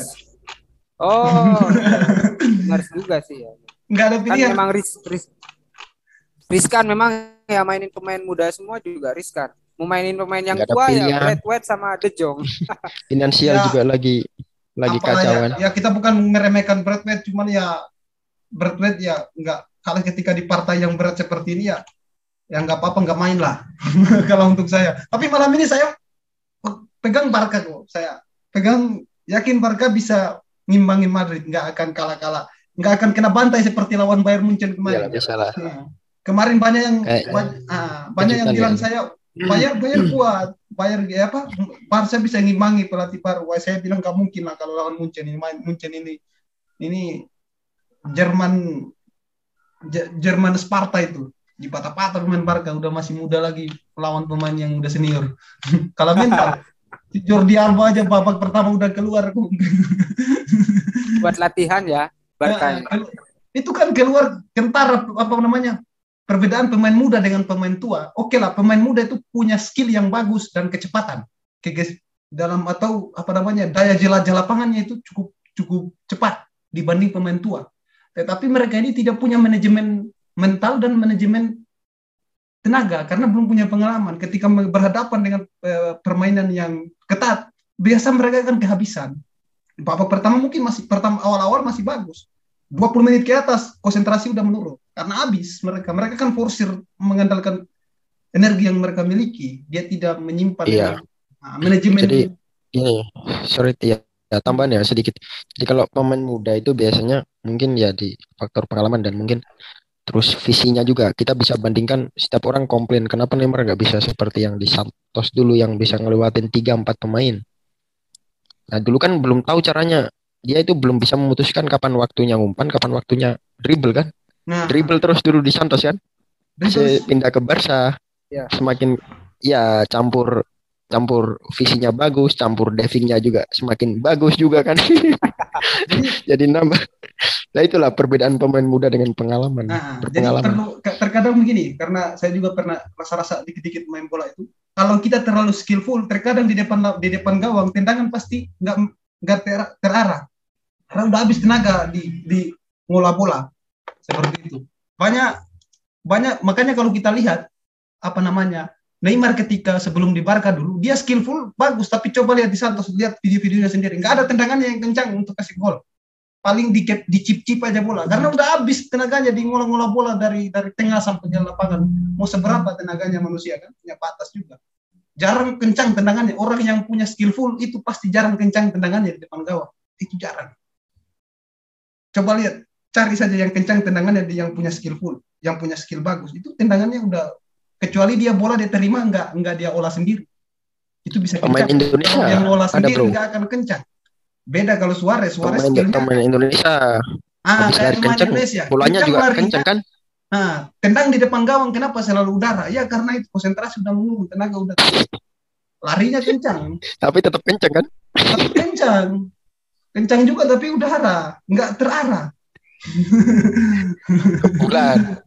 [SPEAKER 1] Oh, benar juga sih ya.
[SPEAKER 3] nggak ada
[SPEAKER 1] Kan
[SPEAKER 3] pilihan
[SPEAKER 1] memang ris, ris, riskan memang ya mainin pemain muda semua juga riskan. Mau mainin pemain yang tua ya
[SPEAKER 2] pilihan.
[SPEAKER 1] Brad White sama De Jong.
[SPEAKER 2] Finansial
[SPEAKER 3] Ya.
[SPEAKER 2] juga lagi lagi
[SPEAKER 3] apa
[SPEAKER 2] kacau
[SPEAKER 3] ya, ya kita bukan meremehkan Brad Pitt cuman ya Brad Pitt ya nggak kalau ketika di partai yang berat seperti ini ya ya nggak apa-apa nggak main lah. Kalau untuk saya. Tapi malam ini saya pe- pegang Barca kok saya. Pegang yakin Barca bisa ngimbangin Madrid. Nggak akan kalah-kalah. Nggak akan kena bantai seperti lawan Bayern Munchen
[SPEAKER 2] Ya
[SPEAKER 3] kemarin
[SPEAKER 2] lah.
[SPEAKER 3] Nah, kemarin banyak yang
[SPEAKER 2] Kayak-
[SPEAKER 3] ba- ah, banyak yang bilang
[SPEAKER 2] ya.
[SPEAKER 3] saya Bayar Bayar kuat Bayar ya apa Barca bisa ngimbangi pelatih baru Wah, saya bilang nggak mungkin lah kalau lawan Munchen ini main Munchen ini ini Jerman Jerman Sparta itu di patah-patah pemain Barca udah masih muda lagi lawan pemain yang udah senior kalau mental Jordi Alba aja babak pertama udah keluar
[SPEAKER 1] buat latihan ya Barca. ini.
[SPEAKER 3] Nah, itu kan keluar kentara apa namanya perbedaan pemain muda dengan pemain tua. Oke lah pemain muda itu punya skill yang bagus dan kecepatan. Dalam atau apa namanya daya jelajah lapangannya itu cukup cukup cepat dibanding pemain tua. Tetapi mereka ini tidak punya manajemen mental dan manajemen tenaga karena belum punya pengalaman. Ketika berhadapan dengan eh, permainan yang ketat, biasa mereka akan kehabisan. Babak pertama mungkin masih pertama awal-awal masih bagus. 20 menit ke atas konsentrasi udah menurun karena habis mereka. Mereka kan forsir mengandalkan energi yang mereka miliki. Dia tidak menyimpan
[SPEAKER 2] Iya.
[SPEAKER 3] Nah, manajemen
[SPEAKER 2] Jadi ini sorry ya, ya tambahan ya sedikit. Jadi kalau pemain muda itu biasanya mungkin ya di faktor pengalaman dan mungkin terus visinya juga kita bisa bandingkan setiap orang komplain kenapa Neymar nggak bisa seperti yang di Santos dulu yang bisa ngelewatin tiga empat pemain. Nah dulu kan belum tahu caranya dia itu belum bisa memutuskan kapan waktunya umpan kapan waktunya dribble kan
[SPEAKER 3] nah,
[SPEAKER 2] dribble terus dulu di Santos kan? Se- pindah ke Barca.
[SPEAKER 1] Ya.
[SPEAKER 2] semakin ya campur campur visinya bagus campur divingnya juga semakin bagus juga kan? Jadi nambah. Nah itulah perbedaan pemain muda dengan pengalaman.
[SPEAKER 3] Nah, jadi
[SPEAKER 2] berpengalaman.
[SPEAKER 3] perlu ke- terkadang begini karena saya juga pernah rasa-rasa dikit-dikit main bola itu. Kalau kita terlalu skillful, terkadang di depan di depan gawang tendangan pasti nggak nggak ter- terarah. Karena udah habis tenaga di di ngolah bola seperti itu. Banyak banyak makanya kalau kita lihat apa namanya Neymar ketika sebelum di Barca dulu dia skillful bagus tapi coba lihat di Santos lihat video-videonya sendiri. Nggak ada tendangannya yang kencang untuk kasih gol. Paling di dicip-cip aja bola. Karena udah habis tenaganya di ngolah-ngolah bola dari dari tengah sampai ke lapangan. Mau seberapa tenaganya manusia kan punya batas juga. Jarang kencang tendangannya. Orang yang punya skillful itu pasti jarang kencang tendangannya di depan gawang. Itu jarang. Coba lihat cari saja yang kencang tendangannya yang punya skillful yang punya skill bagus. Itu tendangannya udah kecuali dia bola dia terima nggak nggak dia olah sendiri. Itu bisa
[SPEAKER 2] pemain
[SPEAKER 3] kencang.
[SPEAKER 2] Indonesia.
[SPEAKER 3] Kalau yang olah sendiri nggak akan kencang. Beda kalau Suarez. Suarez
[SPEAKER 2] pemain
[SPEAKER 3] skillnya
[SPEAKER 2] pemain Indonesia.
[SPEAKER 3] Ah kayak pemain Indonesia
[SPEAKER 2] bolanya
[SPEAKER 3] Kencang
[SPEAKER 2] juga
[SPEAKER 3] larinya,
[SPEAKER 2] kenceng kan?
[SPEAKER 3] Nah, tendang di depan gawang kenapa selalu udara? Ya karena itu konsentrasi udah menurun, tenaga udah larinya kencang,
[SPEAKER 2] tapi tetap kenceng kan?
[SPEAKER 3] Tapi kencang. Kencang juga tapi udara, nggak terarah.
[SPEAKER 2] Bulan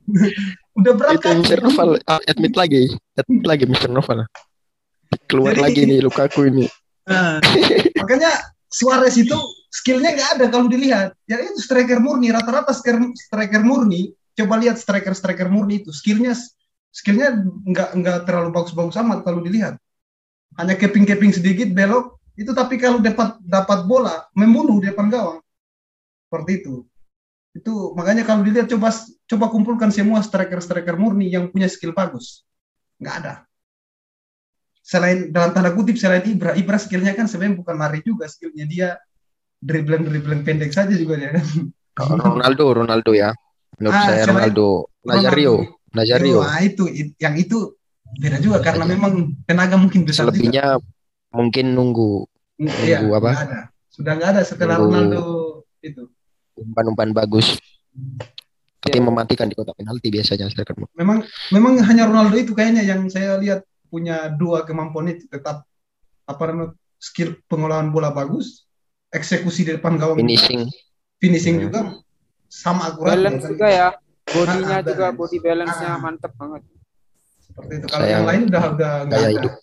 [SPEAKER 3] Udah berat
[SPEAKER 2] itu Mr. Novel ah, admit lagi admit lagi Mr. Novel keluar
[SPEAKER 3] Jadi-
[SPEAKER 2] lagi nih Lukaku ini
[SPEAKER 3] Nah, makanya Suarez itu skillnya nggak ada kalau dilihat. Ya itu striker murni, rata-rata striker, striker murni. Coba lihat striker striker murni itu skillnya skillnya nggak nggak terlalu bagus-bagus amat kalau dilihat. Hanya keping-keping sedikit belok itu tapi kalau dapat dapat bola membunuh depan gawang seperti itu. Itu makanya kalau dilihat coba coba kumpulkan semua striker striker murni yang punya skill bagus. Nggak ada selain dalam tanda kutip selain Ibra, Ibra skillnya kan sebenarnya bukan lari juga, skillnya dia dribbling dribbling pendek saja juga dia kan.
[SPEAKER 2] Ronaldo, Ronaldo ya. Menurut ah, saya Ronaldo, Nazario, Nazario.
[SPEAKER 3] Nah, itu yang itu beda juga karena memang tenaga mungkin besar
[SPEAKER 2] Selebihnya juga. mungkin nunggu
[SPEAKER 3] iya, nunggu apa? Ada. Sudah nggak ada setelah nunggu Ronaldo itu.
[SPEAKER 2] Umpan-umpan bagus. Tapi ya. mematikan di kotak penalti biasanya
[SPEAKER 3] Memang memang hanya Ronaldo itu kayaknya yang saya lihat punya dua kemampuan itu. Tetap apa namanya skill pengolahan bola bagus, eksekusi di depan gawang
[SPEAKER 2] finishing.
[SPEAKER 3] Finishing hmm. juga sama akurat.
[SPEAKER 1] Balance juga ya. Bodinya nah, juga body balance-nya ah. mantep banget.
[SPEAKER 3] Seperti itu. Kalau yang lain udah udah nggak ada. hidup.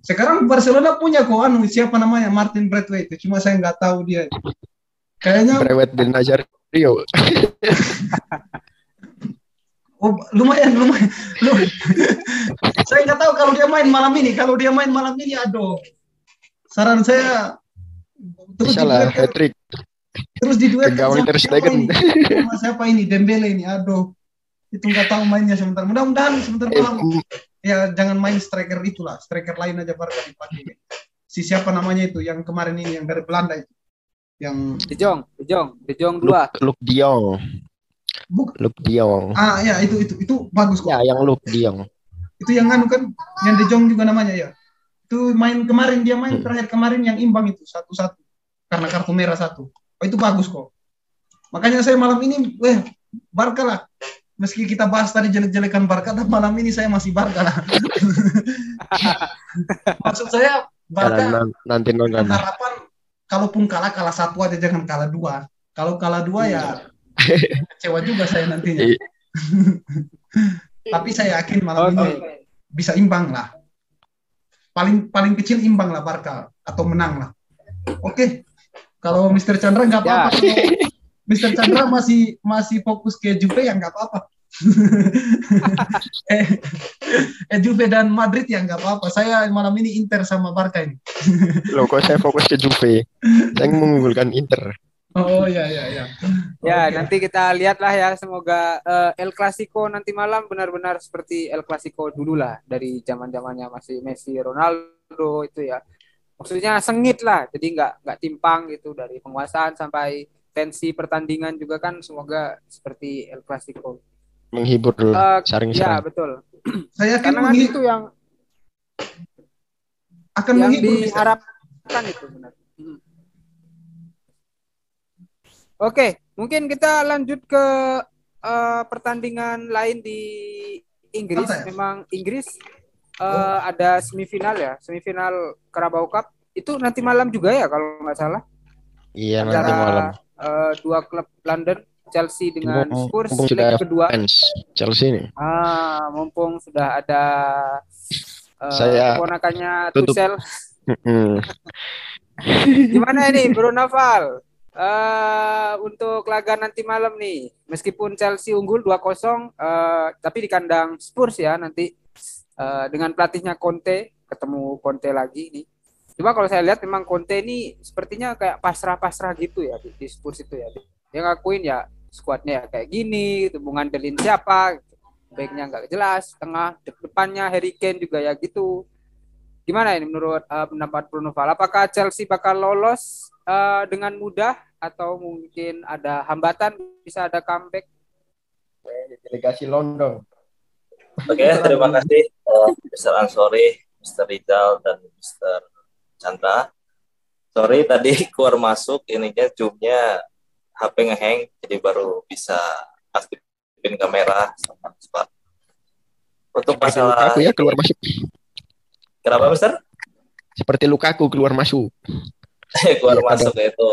[SPEAKER 3] Sekarang Barcelona punya kok anu siapa namanya? Martin Braithwaite. Itu cuma saya nggak tahu dia kayaknya
[SPEAKER 2] Braithwaite dan Nazario
[SPEAKER 3] Oh, lumayan, lumayan. lumayan. saya nggak tahu kalau dia main malam ini. Kalau dia main malam ini, aduh. Saran saya
[SPEAKER 2] terus Salah, hat trick.
[SPEAKER 3] Terus di dua sama siapa ini? Sama siapa ini? Dembele ini. Aduh. Itu nggak tahu mainnya sebentar. Mudah-mudahan sebentar malam. Ya jangan main striker itulah. Striker lain aja baru dipakai. Si siapa namanya itu yang kemarin ini yang dari Belanda itu. Yang
[SPEAKER 1] De Jong, De Jong, De Jong dua.
[SPEAKER 2] Luke, Luke Diong.
[SPEAKER 3] Buk
[SPEAKER 2] Luke Diong.
[SPEAKER 3] Ah ya itu itu itu bagus kok.
[SPEAKER 2] Ya yang Luke Diong.
[SPEAKER 3] Itu yang anu kan yang De Jong juga namanya ya. Itu main kemarin dia main hmm. terakhir kemarin yang imbang itu satu-satu karena kartu merah satu. Oh itu bagus kok. Makanya saya malam ini, weh, Barca lah. Meski kita bahas tadi jelek-jelekan Barca, tapi malam ini saya masih Barca lah. Maksud saya Barca
[SPEAKER 2] nanti nonton.
[SPEAKER 3] Harapan kalaupun kalah kalah satu aja jangan kalah dua. Kalau kalah dua ya hmm kecewa juga saya nantinya. Iya. Tapi saya yakin malam okay. ini bisa imbang lah. Paling paling kecil imbang lah Barca atau menang lah. Oke. Okay. Kalau Mr. Chandra nggak apa-apa. Ya. Mr. Chandra masih masih fokus ke Juve yang nggak apa-apa. eh, eh Juve dan Madrid ya nggak apa-apa. Saya malam ini Inter sama Barca ini.
[SPEAKER 2] Loh kok saya fokus ke Juve? Saya mengunggulkan Inter.
[SPEAKER 3] Oh ya ya ya.
[SPEAKER 1] Ya okay. nanti kita lihatlah ya semoga uh, El Clasico nanti malam benar-benar seperti El Clasico dulu lah dari zaman zamannya masih Messi Ronaldo itu ya. Maksudnya sengit lah jadi nggak nggak timpang gitu dari penguasaan sampai tensi pertandingan juga kan semoga seperti El Clasico.
[SPEAKER 2] Menghibur uh, saring
[SPEAKER 1] Ya betul.
[SPEAKER 3] Saya yakin
[SPEAKER 1] Karena itu yang
[SPEAKER 3] akan
[SPEAKER 1] yang menghibur diharapkan itu benar. Hmm. Oke, mungkin kita lanjut ke uh, pertandingan lain di Inggris. Ya? Memang Inggris uh, oh. ada semifinal ya, semifinal Carabao Cup. Itu nanti malam juga ya kalau nggak salah.
[SPEAKER 2] Iya Antara, nanti malam.
[SPEAKER 1] Uh, dua klub London, Chelsea dengan Spurs mumpung sudah kedua.
[SPEAKER 2] Fans Chelsea ini.
[SPEAKER 1] Ah, mumpung sudah ada uh, saya ponakannya Tuchel. Gimana ini Bro Naval? uh, untuk laga nanti malam nih, meskipun Chelsea unggul 2-0, uh, eh, tapi di kandang Spurs ya nanti uh, dengan pelatihnya Conte, ketemu Conte lagi nih. Cuma kalau saya lihat memang Conte ini sepertinya kayak pasrah-pasrah gitu ya di, di Spurs itu ya. Dia ngakuin ya skuadnya ya kayak gini, gitu, ngandelin siapa, gitu. baiknya nggak jelas, tengah depannya Harry Kane juga ya gitu. Gimana ini menurut uh, pendapat Bruno Val? Apakah Chelsea bakal lolos uh, dengan mudah atau mungkin ada hambatan bisa ada comeback?
[SPEAKER 2] Delegasi London.
[SPEAKER 4] Oke, okay, terima kasih uh, Mr. Ansori, Mr. Rizal dan Mr. Chandra. Sorry tadi keluar masuk ininya zoomnya HP ngeheng jadi baru bisa aktifin kamera sama Untuk masalah
[SPEAKER 2] aku ya keluar masuk.
[SPEAKER 4] Kenapa, Mister?
[SPEAKER 2] Seperti Lukaku keluar masuk.
[SPEAKER 4] keluar ya, masuk ada. itu.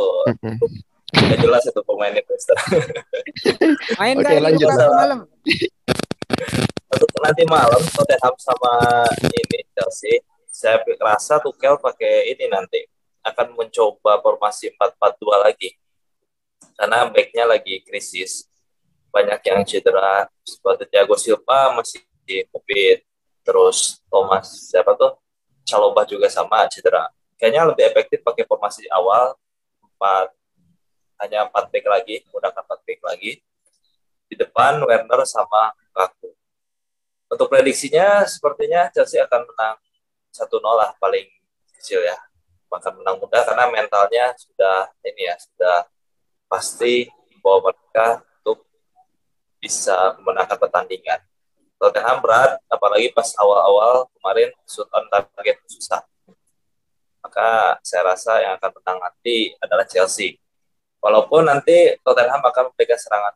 [SPEAKER 4] Gak jelas itu pemainnya, Mister.
[SPEAKER 1] Main Oke, lanjut malam.
[SPEAKER 4] Untuk nanti malam Tottenham sama ini Chelsea, saya rasa Tuchel pakai ini nanti akan mencoba formasi 4-4-2 lagi. Karena backnya lagi krisis. Banyak yang cedera. Seperti Thiago Silva masih di COVID. Terus Thomas, siapa tuh? Caloba juga sama cedera. Kayaknya lebih efektif pakai formasi awal. 4, hanya 4 back lagi, menggunakan 4 back lagi. Di depan Werner sama Lukaku. Untuk prediksinya, sepertinya Chelsea akan menang 1-0 lah paling kecil ya bahkan menang mudah karena mentalnya sudah ini ya sudah pasti bahwa mereka untuk bisa memenangkan pertandingan. Tottenham berat, apalagi pas awal-awal kemarin shoot on target susah. Maka saya rasa yang akan menang nanti adalah Chelsea. Walaupun nanti Tottenham akan memberikan serangan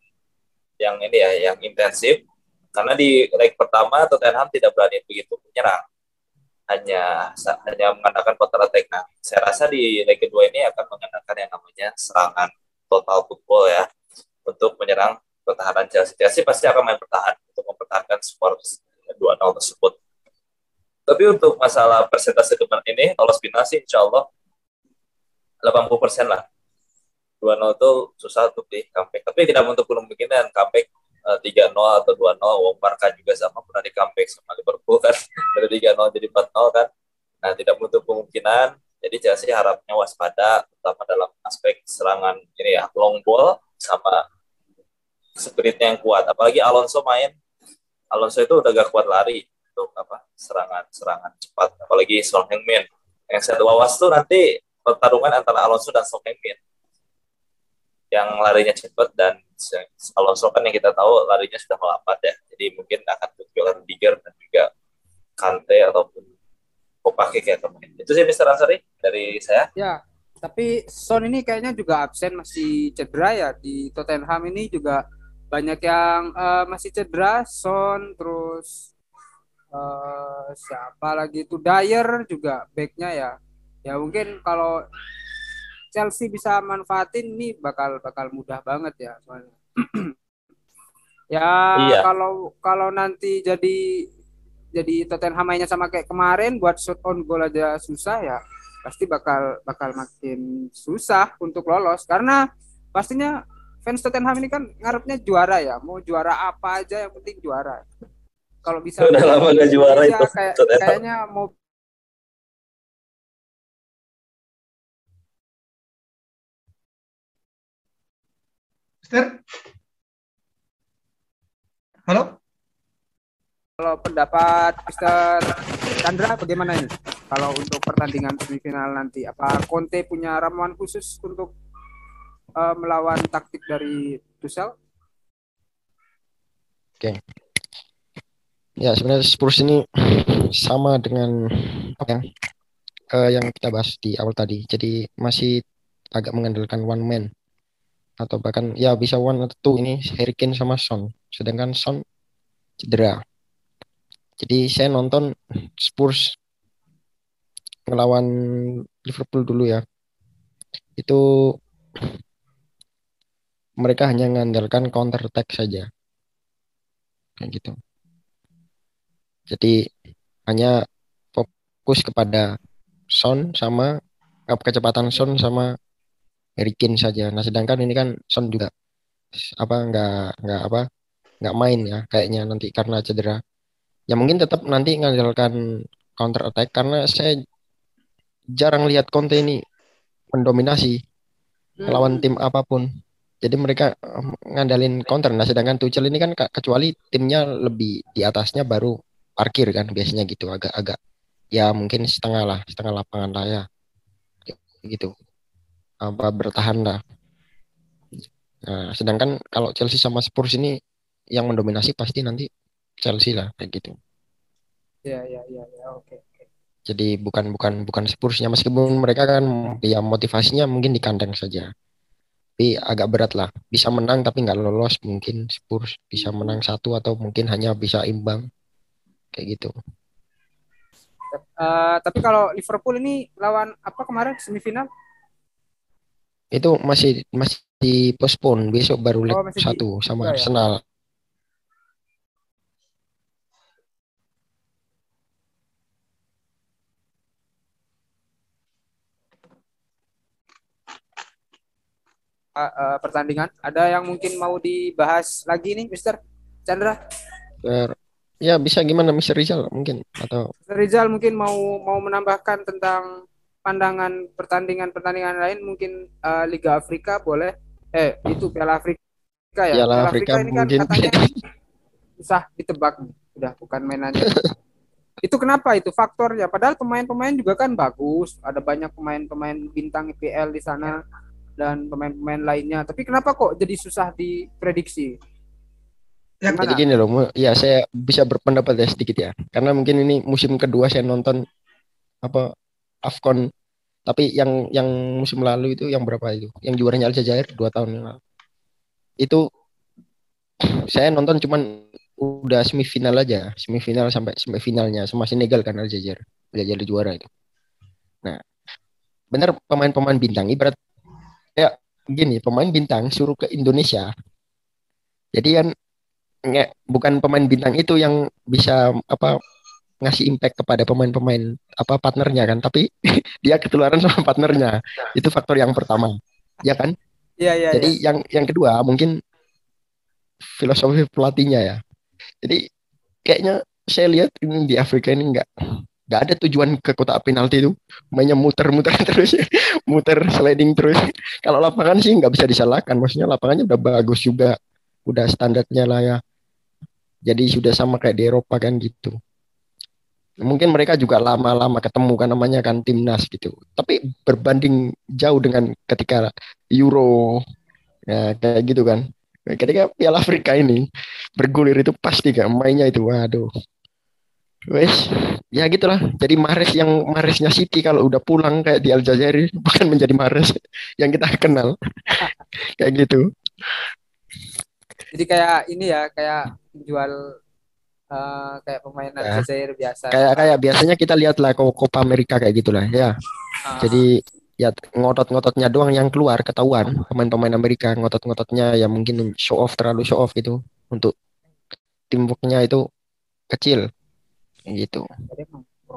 [SPEAKER 4] yang ini ya, yang intensif, karena di leg pertama Tottenham tidak berani begitu menyerang hanya hanya mengandalkan counter attack. Nah, saya rasa di leg kedua ini akan mengandalkan yang namanya serangan total football ya untuk menyerang pertahanan Chelsea. Chelsea pasti akan main bertahan untuk mempertahankan skor 2-0 tersebut. Tapi untuk masalah persentase kemenangan ini, lolos final sih insya Allah 80 persen lah. 2-0 itu susah untuk di comeback. Tapi tidak untuk kemungkinan comeback Eh, tiga nol atau dua nol Wong Barca juga sama pernah di comeback sama Liverpool kan dari tiga nol jadi empat nol kan nah tidak menutup kemungkinan jadi Chelsea harapnya waspada terutama dalam aspek serangan ini ya long ball sama spiritnya yang kuat. Apalagi Alonso main Alonso itu udah gak kuat lari untuk apa serangan serangan cepat. Apalagi Son Heung-min. Yang saya wawas tuh nanti pertarungan antara Alonso dan Son Heung-min. Yang larinya cepat dan Alonso kan yang kita tahu larinya sudah melambat ya. Jadi mungkin akan muncul Rudiger dan juga Kante ataupun Kopake kayak kemarin. Itu sih Mr. Ansari dari saya.
[SPEAKER 1] Ya, tapi Son ini kayaknya juga absen masih cedera ya di Tottenham ini juga banyak yang uh, masih cedera Son terus uh, siapa lagi itu Dyer juga backnya ya ya mungkin kalau Chelsea bisa manfaatin ini bakal bakal mudah banget ya soalnya. ya iya. kalau kalau nanti jadi jadi Tottenham mainnya sama kayak kemarin buat shot on goal aja susah ya pasti bakal bakal makin susah untuk lolos karena pastinya fans Tottenham ini kan ngarepnya juara ya mau juara apa aja yang penting juara kalau bisa
[SPEAKER 4] udah lama gak juara
[SPEAKER 1] itu kayak, kayaknya mau
[SPEAKER 3] Mister? Halo?
[SPEAKER 1] Kalau pendapat Mister Chandra bagaimana ini? Kalau untuk pertandingan semifinal nanti, apa Conte punya ramuan khusus untuk uh, melawan taktik dari Tuchel?
[SPEAKER 2] Oke. Okay. Ya sebenarnya Spurs ini sama dengan apa ya uh, yang kita bahas di awal tadi. Jadi masih agak mengandalkan one man atau bahkan ya bisa one atau two ini Harry sama Son sedangkan Son cedera jadi saya nonton Spurs ngelawan Liverpool dulu ya itu mereka hanya mengandalkan counter attack saja kayak gitu jadi hanya fokus kepada Son sama kecepatan Son sama Harry Kane saja. Nah, sedangkan ini kan Son juga apa nggak nggak apa nggak main ya kayaknya nanti karena cedera. Ya mungkin tetap nanti mengandalkan counter attack karena saya jarang lihat Conte ini mendominasi hmm. lawan tim apa pun. Jadi mereka ngandalin counter. Nah, sedangkan Tuchel ini kan kecuali timnya lebih di atasnya baru parkir kan biasanya gitu agak-agak ya mungkin setengah lah, setengah lapangan lah ya. Gitu apa bertahan lah. Nah, sedangkan kalau Chelsea sama Spurs ini yang mendominasi pasti nanti Chelsea lah kayak gitu.
[SPEAKER 1] Ya ya ya ya oke oke.
[SPEAKER 2] Jadi bukan bukan bukan Spursnya meskipun mereka kan ya motivasinya mungkin di kandang saja. Tapi agak berat lah. Bisa menang tapi nggak lolos mungkin Spurs bisa menang satu atau mungkin hanya bisa imbang kayak gitu.
[SPEAKER 1] Uh, tapi kalau Liverpool ini lawan apa kemarin semifinal
[SPEAKER 2] itu masih masih postpone besok baru leg oh, satu di, sama ya, Arsenal. Ya.
[SPEAKER 1] Uh, pertandingan. Ada yang mungkin mau dibahas lagi nih, Mister Chandra?
[SPEAKER 2] Ya bisa gimana Mister Rizal mungkin atau
[SPEAKER 1] Mister Rizal mungkin mau mau menambahkan tentang pandangan pertandingan-pertandingan lain mungkin uh, Liga Afrika boleh eh itu Piala Afrika ya.
[SPEAKER 2] Piala, Piala Afrika, Afrika ini kan mungkin. katanya
[SPEAKER 1] susah ditebak udah bukan mainannya. itu kenapa itu faktornya padahal pemain-pemain juga kan bagus ada banyak pemain-pemain bintang IPL di sana dan pemain-pemain lainnya. Tapi kenapa kok jadi susah diprediksi?
[SPEAKER 2] Ya, jadi gini loh, ya saya bisa berpendapat ya sedikit ya, karena mungkin ini musim kedua saya nonton apa Afcon, tapi yang yang musim lalu itu yang berapa itu, yang juaranya Aljazair dua tahun yang lalu, itu saya nonton cuman udah semifinal aja, semifinal sampai sampai finalnya. Sama Senegal kan Aljazair, Aljazair juara itu. Nah, benar pemain-pemain bintang ibarat kayak gini, pemain bintang suruh ke Indonesia. Jadi kan nggak bukan pemain bintang itu yang bisa apa ngasih impact kepada pemain-pemain apa partnernya kan, tapi dia ketularan sama partnernya. Itu faktor yang pertama. Ya kan?
[SPEAKER 1] Iya, iya.
[SPEAKER 2] Jadi ya. yang yang kedua mungkin filosofi pelatihnya ya jadi kayaknya saya lihat ini di Afrika ini nggak nggak ada tujuan ke kotak penalti itu. Mainnya muter-muter terus. Muter sliding terus. Kalau lapangan sih nggak bisa disalahkan. Maksudnya lapangannya udah bagus juga. Udah standarnya lah ya. Jadi sudah sama kayak di Eropa kan gitu. Mungkin mereka juga lama-lama ketemu kan namanya kan timnas gitu. Tapi berbanding jauh dengan ketika Euro ya kayak gitu kan. Ketika Piala Afrika ini bergulir itu pasti gak mainnya itu. Waduh wes ya gitulah. Jadi Mares yang Maresnya City kalau udah pulang kayak di Aljazair bukan menjadi Mares yang kita kenal. Kayak gitu.
[SPEAKER 1] Jadi kayak ini ya kayak jual uh, kayak pemain ya. Aljazair biasa.
[SPEAKER 2] Kayak kayak biasanya kita lihat lah Copa Amerika kayak gitulah ya. Uh. jadi ya ngotot-ngototnya doang yang keluar ketahuan. Pemain-pemain Amerika ngotot-ngototnya ya mungkin show off terlalu show off gitu. Untuk teamworknya itu kecil gitu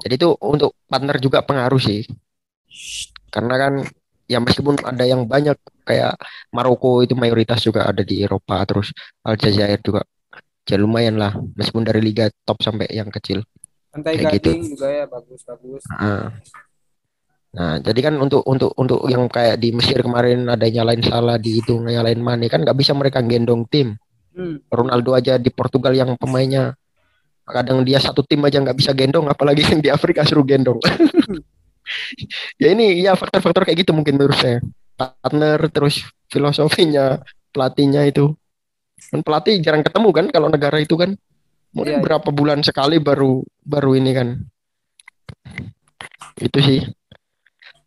[SPEAKER 2] jadi itu untuk partner juga pengaruh sih karena kan ya meskipun ada yang banyak kayak Maroko itu mayoritas juga ada di Eropa terus Aljazair juga ya lumayan lah meskipun dari liga top sampai yang kecil
[SPEAKER 1] Pantai Gading gitu. juga ya bagus-bagus.
[SPEAKER 2] Nah, Nah, jadi kan untuk untuk untuk yang kayak di Mesir kemarin ada nyalain salah di itu nyalain Mane kan nggak bisa mereka gendong tim. Hmm. Ronaldo aja di Portugal yang pemainnya kadang dia satu tim aja nggak bisa gendong apalagi yang di Afrika suruh gendong. Ya ini ya faktor-faktor kayak gitu mungkin menurut saya. Partner terus filosofinya pelatihnya itu. Kan pelatih jarang ketemu kan kalau negara itu kan. Mungkin ya, berapa bulan sekali baru baru ini kan. Itu sih.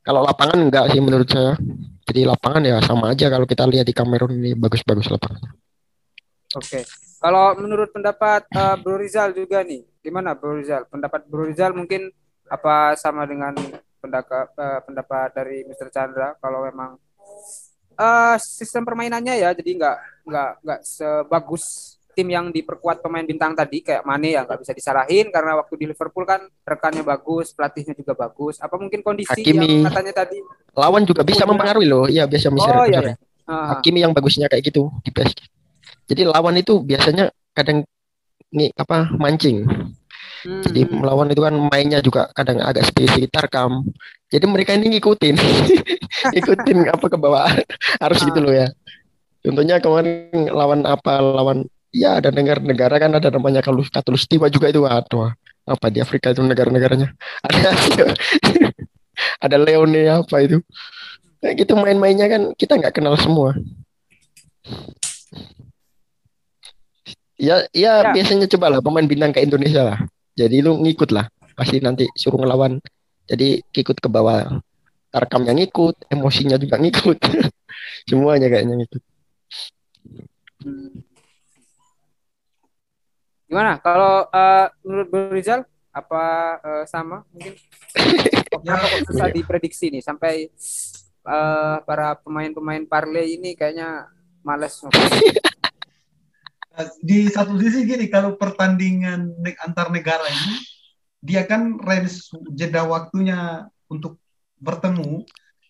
[SPEAKER 2] Kalau lapangan enggak sih menurut saya. Jadi lapangan ya sama aja kalau kita lihat di Kamerun ini bagus-bagus lapangan.
[SPEAKER 1] Oke. Kalau menurut pendapat uh, Bro Rizal juga nih, gimana Bro Rizal? Pendapat Bro Rizal mungkin apa sama dengan pendapat uh, pendapat dari Mr. Chandra kalau memang uh, sistem permainannya ya jadi nggak nggak nggak sebagus tim yang diperkuat pemain bintang tadi kayak Mane ya nggak bisa disalahin karena waktu di Liverpool kan rekannya bagus, pelatihnya juga bagus. Apa mungkin kondisi
[SPEAKER 2] Hakimi.
[SPEAKER 1] yang katanya tadi
[SPEAKER 2] lawan juga bisa mempengaruhi loh. Iya biasa misalnya. Oh, iya, iya. Uh. Hakimi yang bagusnya kayak gitu di PSG. Jadi lawan itu biasanya kadang nih apa mancing. Hmm. Jadi melawan itu kan mainnya juga kadang agak sekitar kam. Jadi mereka ini ngikutin, ngikutin apa ke bawah harus uh. gitu loh ya. Contohnya kemarin lawan apa lawan Iya ada negara-negara kan ada namanya kalau katulistiwa juga itu atau apa di Afrika itu negara-negaranya ada ada Leone apa itu kayak gitu main-mainnya kan kita nggak kenal semua ya, ya ya biasanya coba lah pemain bintang ke Indonesia lah jadi lu ngikut lah pasti nanti suruh ngelawan jadi ikut ke bawah tarkamnya ngikut emosinya juga ngikut semuanya kayaknya ngikut.
[SPEAKER 1] Gimana? Kalau uh, menurut Bro Rizal apa uh, sama mungkin? Kenapa kok susah iya. diprediksi nih sampai uh, para pemain-pemain parlay ini kayaknya males
[SPEAKER 3] Di satu sisi gini, kalau pertandingan antar negara ini, dia kan range jeda waktunya untuk bertemu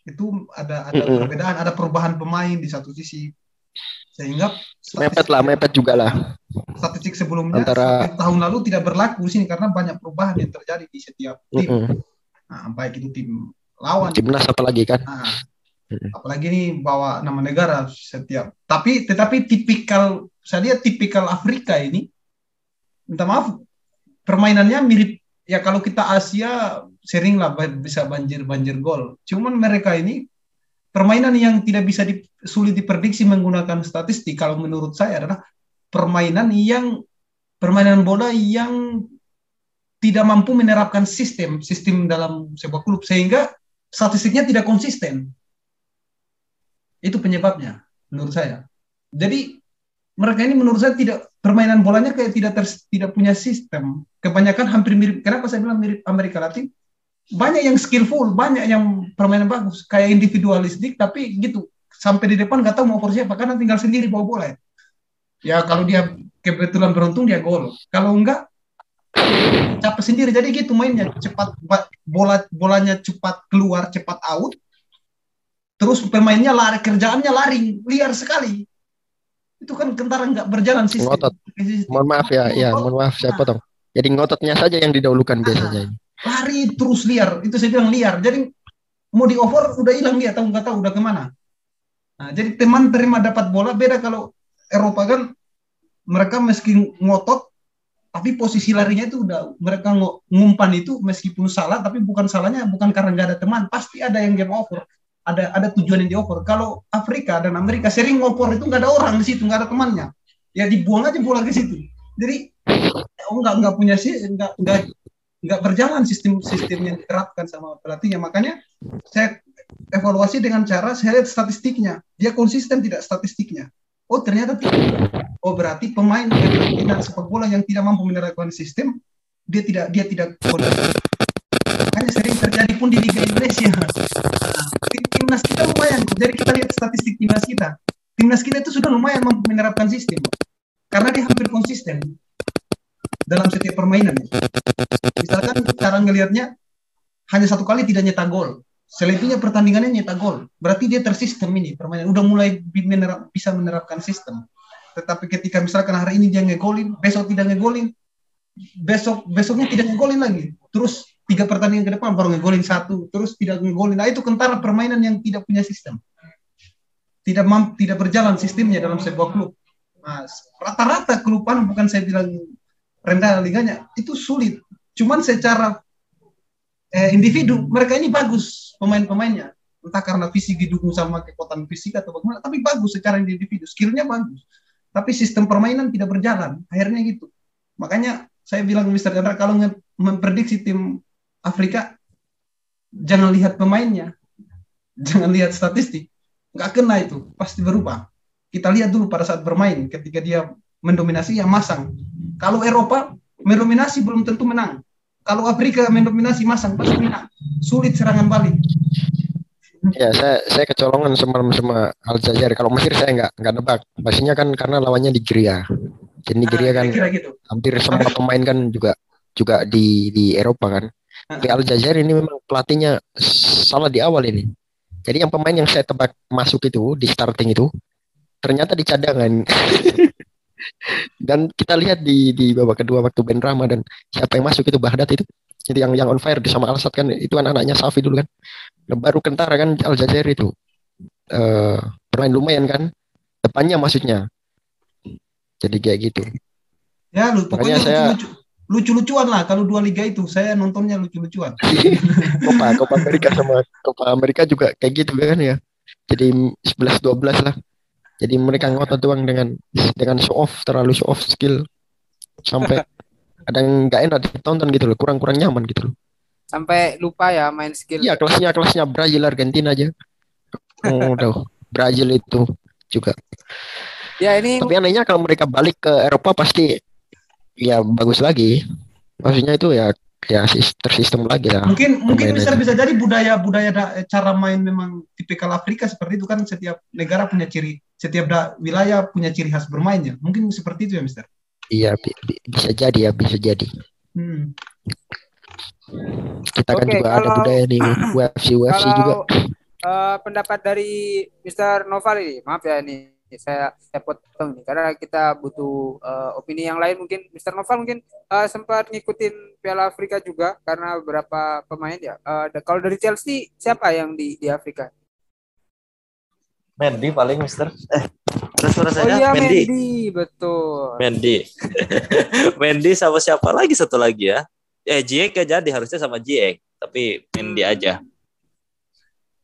[SPEAKER 3] itu ada ada
[SPEAKER 2] Mm-mm.
[SPEAKER 3] perbedaan, ada perubahan pemain di satu sisi sehingga
[SPEAKER 2] Mepet lah, mepet juga lah.
[SPEAKER 3] statistik sebelumnya
[SPEAKER 2] Antara-
[SPEAKER 3] tahun lalu tidak berlaku di sini karena banyak perubahan yang terjadi di setiap tim.
[SPEAKER 2] Mm-mm.
[SPEAKER 3] Nah, baik itu tim lawan,
[SPEAKER 2] Timnas apalagi kan?
[SPEAKER 3] nah, apalagi ini bawa nama negara setiap. Tapi tetapi tipikal saya lihat tipikal Afrika ini, minta maaf, permainannya mirip ya kalau kita Asia sering lah ba- bisa banjir banjir gol. Cuman mereka ini permainan yang tidak bisa di- sulit diprediksi menggunakan statistik kalau menurut saya adalah permainan yang permainan bola yang tidak mampu menerapkan sistem sistem dalam sebuah klub sehingga statistiknya tidak konsisten. Itu penyebabnya menurut saya. Jadi mereka ini menurut saya tidak permainan bolanya kayak tidak ters- tidak punya sistem. Kebanyakan hampir mirip. Kenapa saya bilang mirip Amerika Latin? Banyak yang skillful, banyak yang permainan bagus, kayak individualistik tapi gitu sampai di depan nggak tahu mau oper siapa karena tinggal sendiri bawa bola. Ya, ya kalau dia kebetulan beruntung dia gol. Kalau enggak capek sendiri. Jadi gitu mainnya cepat bola bolanya cepat keluar, cepat out. Terus pemainnya lari kerjaannya lari liar sekali. Itu kan kentara nggak berjalan sistem.
[SPEAKER 2] Ngotot.
[SPEAKER 3] Sistem.
[SPEAKER 2] Mohon maaf ya, ya mohon maaf saya potong. Jadi ngototnya saja yang didahulukan biasanya ini.
[SPEAKER 3] lari terus liar itu saya bilang liar jadi mau di over udah hilang dia tahu nggak tahu udah ke mana nah, jadi teman terima dapat bola beda kalau Eropa kan mereka meski ngotot tapi posisi larinya itu udah mereka ngumpan itu meskipun salah tapi bukan salahnya bukan karena nggak ada teman pasti ada yang game over ada ada tujuan yang di over kalau Afrika dan Amerika sering ngoper itu nggak ada orang di situ nggak ada temannya. Ya dibuang aja bola ke situ. Jadi oh nggak nggak punya sih nggak nggak nggak berjalan sistem sistem yang diterapkan sama pelatihnya. Makanya saya evaluasi dengan cara saya lihat statistiknya. Dia konsisten tidak statistiknya? Oh ternyata tidak. Oh berarti pemain berminat sepak bola yang tidak mampu menerapkan sistem dia tidak dia tidak. Konsisten makanya sering terjadi pun di Liga Indonesia. Nah, timnas kita lumayan jadi kita lihat statistik timnas kita. Timnas kita itu sudah lumayan mampu menerapkan sistem karena dia hampir konsisten dalam setiap permainan misalkan cara ngelihatnya hanya satu kali tidak nyetak gol. Selebihnya pertandingannya nyetak gol. Berarti dia tersistem ini permainan. Udah mulai menerap- bisa menerapkan sistem. Tetapi ketika misalkan hari ini dia ngegolin besok tidak ngegolin besok besoknya tidak ngegolin lagi. Terus tiga pertandingan ke depan baru ngegolin satu terus tidak ngegolin. Nah itu kentara permainan yang tidak punya sistem. Tidak mampu tidak berjalan sistemnya dalam sebuah klub. Nah, rata-rata klub bukan saya bilang rendah liganya itu sulit. Cuman secara eh, individu mereka ini bagus pemain-pemainnya. Entah karena fisik didukung sama kekuatan fisik atau bagaimana tapi bagus secara individu skillnya bagus. Tapi sistem permainan tidak berjalan. Akhirnya gitu. Makanya saya bilang Mr. Chandra kalau memprediksi tim Afrika jangan lihat pemainnya. Jangan lihat statistik. Nggak kena itu pasti berubah. Kita lihat dulu pada saat bermain ketika dia mendominasi ya masang. Kalau Eropa mendominasi belum tentu menang. Kalau Afrika mendominasi masang pasti menang. Sulit serangan balik.
[SPEAKER 2] Ya, saya saya kecolongan semalam sama Aljazair. Kalau Mesir saya nggak nggak nebak. Pastinya kan karena lawannya Nigeria. Jadi Nigeria
[SPEAKER 3] Nah,
[SPEAKER 2] kan
[SPEAKER 3] kira gitu.
[SPEAKER 2] hampir semua pemain kan juga juga di di Eropa kan. Tapi Aljazair ini memang pelatihnya salah di awal ini. Jadi yang pemain yang saya tebak masuk itu di starting itu ternyata di cadangan. dan kita lihat di di babak kedua waktu Ben Rama dan siapa yang masuk itu Bahdat itu. Jadi yang yang on fire sama Al kan itu kan anaknya Safi dulu kan. Nah, baru kentara kan Aljazair itu. eh bermain lumayan kan. Depannya maksudnya. Jadi kayak gitu.
[SPEAKER 3] ya lu
[SPEAKER 2] Makanya
[SPEAKER 3] pokoknya
[SPEAKER 2] saya-
[SPEAKER 3] lucu-lucuan lah kalau dua liga itu saya nontonnya lucu-lucuan
[SPEAKER 2] Copa Copa Amerika sama Copa Amerika juga kayak gitu kan ya. Jadi 11 12 lah. Jadi mereka ngotot doang dengan dengan show off terlalu show off skill sampai kadang nggak enak ditonton gitu loh, kurang-kurang nyaman gitu loh.
[SPEAKER 1] Sampai lupa ya main skill.
[SPEAKER 2] Iya, kelasnya kelasnya Brazil Argentina aja. Oh, udah. Brazil itu juga.
[SPEAKER 1] Ya ini
[SPEAKER 2] Tapi anehnya kalau mereka balik ke Eropa pasti ya bagus lagi. Maksudnya itu ya ya sis- tersistem lagi lah.
[SPEAKER 3] mungkin mungkin bisa bisa jadi budaya budaya da- cara main memang tipikal Afrika seperti itu kan setiap negara punya ciri setiap da- wilayah punya ciri khas bermainnya mungkin seperti itu ya Mister
[SPEAKER 2] Iya, bi- bi- bisa jadi ya, bisa jadi.
[SPEAKER 3] hmm.
[SPEAKER 2] Kita kan
[SPEAKER 1] Oke,
[SPEAKER 2] juga ada
[SPEAKER 1] kalau-
[SPEAKER 2] budaya nih UFC UFC juga.
[SPEAKER 1] kalau uh, pendapat dari Mr. Noval ini. Maaf ya ini saya saya potong nih karena kita butuh uh, opini yang lain mungkin Mr. Noval mungkin uh, sempat ngikutin Piala Afrika juga karena beberapa pemain ya. Uh, kalau dari Chelsea siapa yang di di Afrika?
[SPEAKER 4] Mendy paling Mister. Eh, suara
[SPEAKER 1] saya. Oh iya Mendy. Mendy, betul.
[SPEAKER 4] Mendy. Mendy sama siapa lagi satu lagi ya? Eh Jiek ya jadi harusnya sama Jiek, tapi Mendy hmm. aja.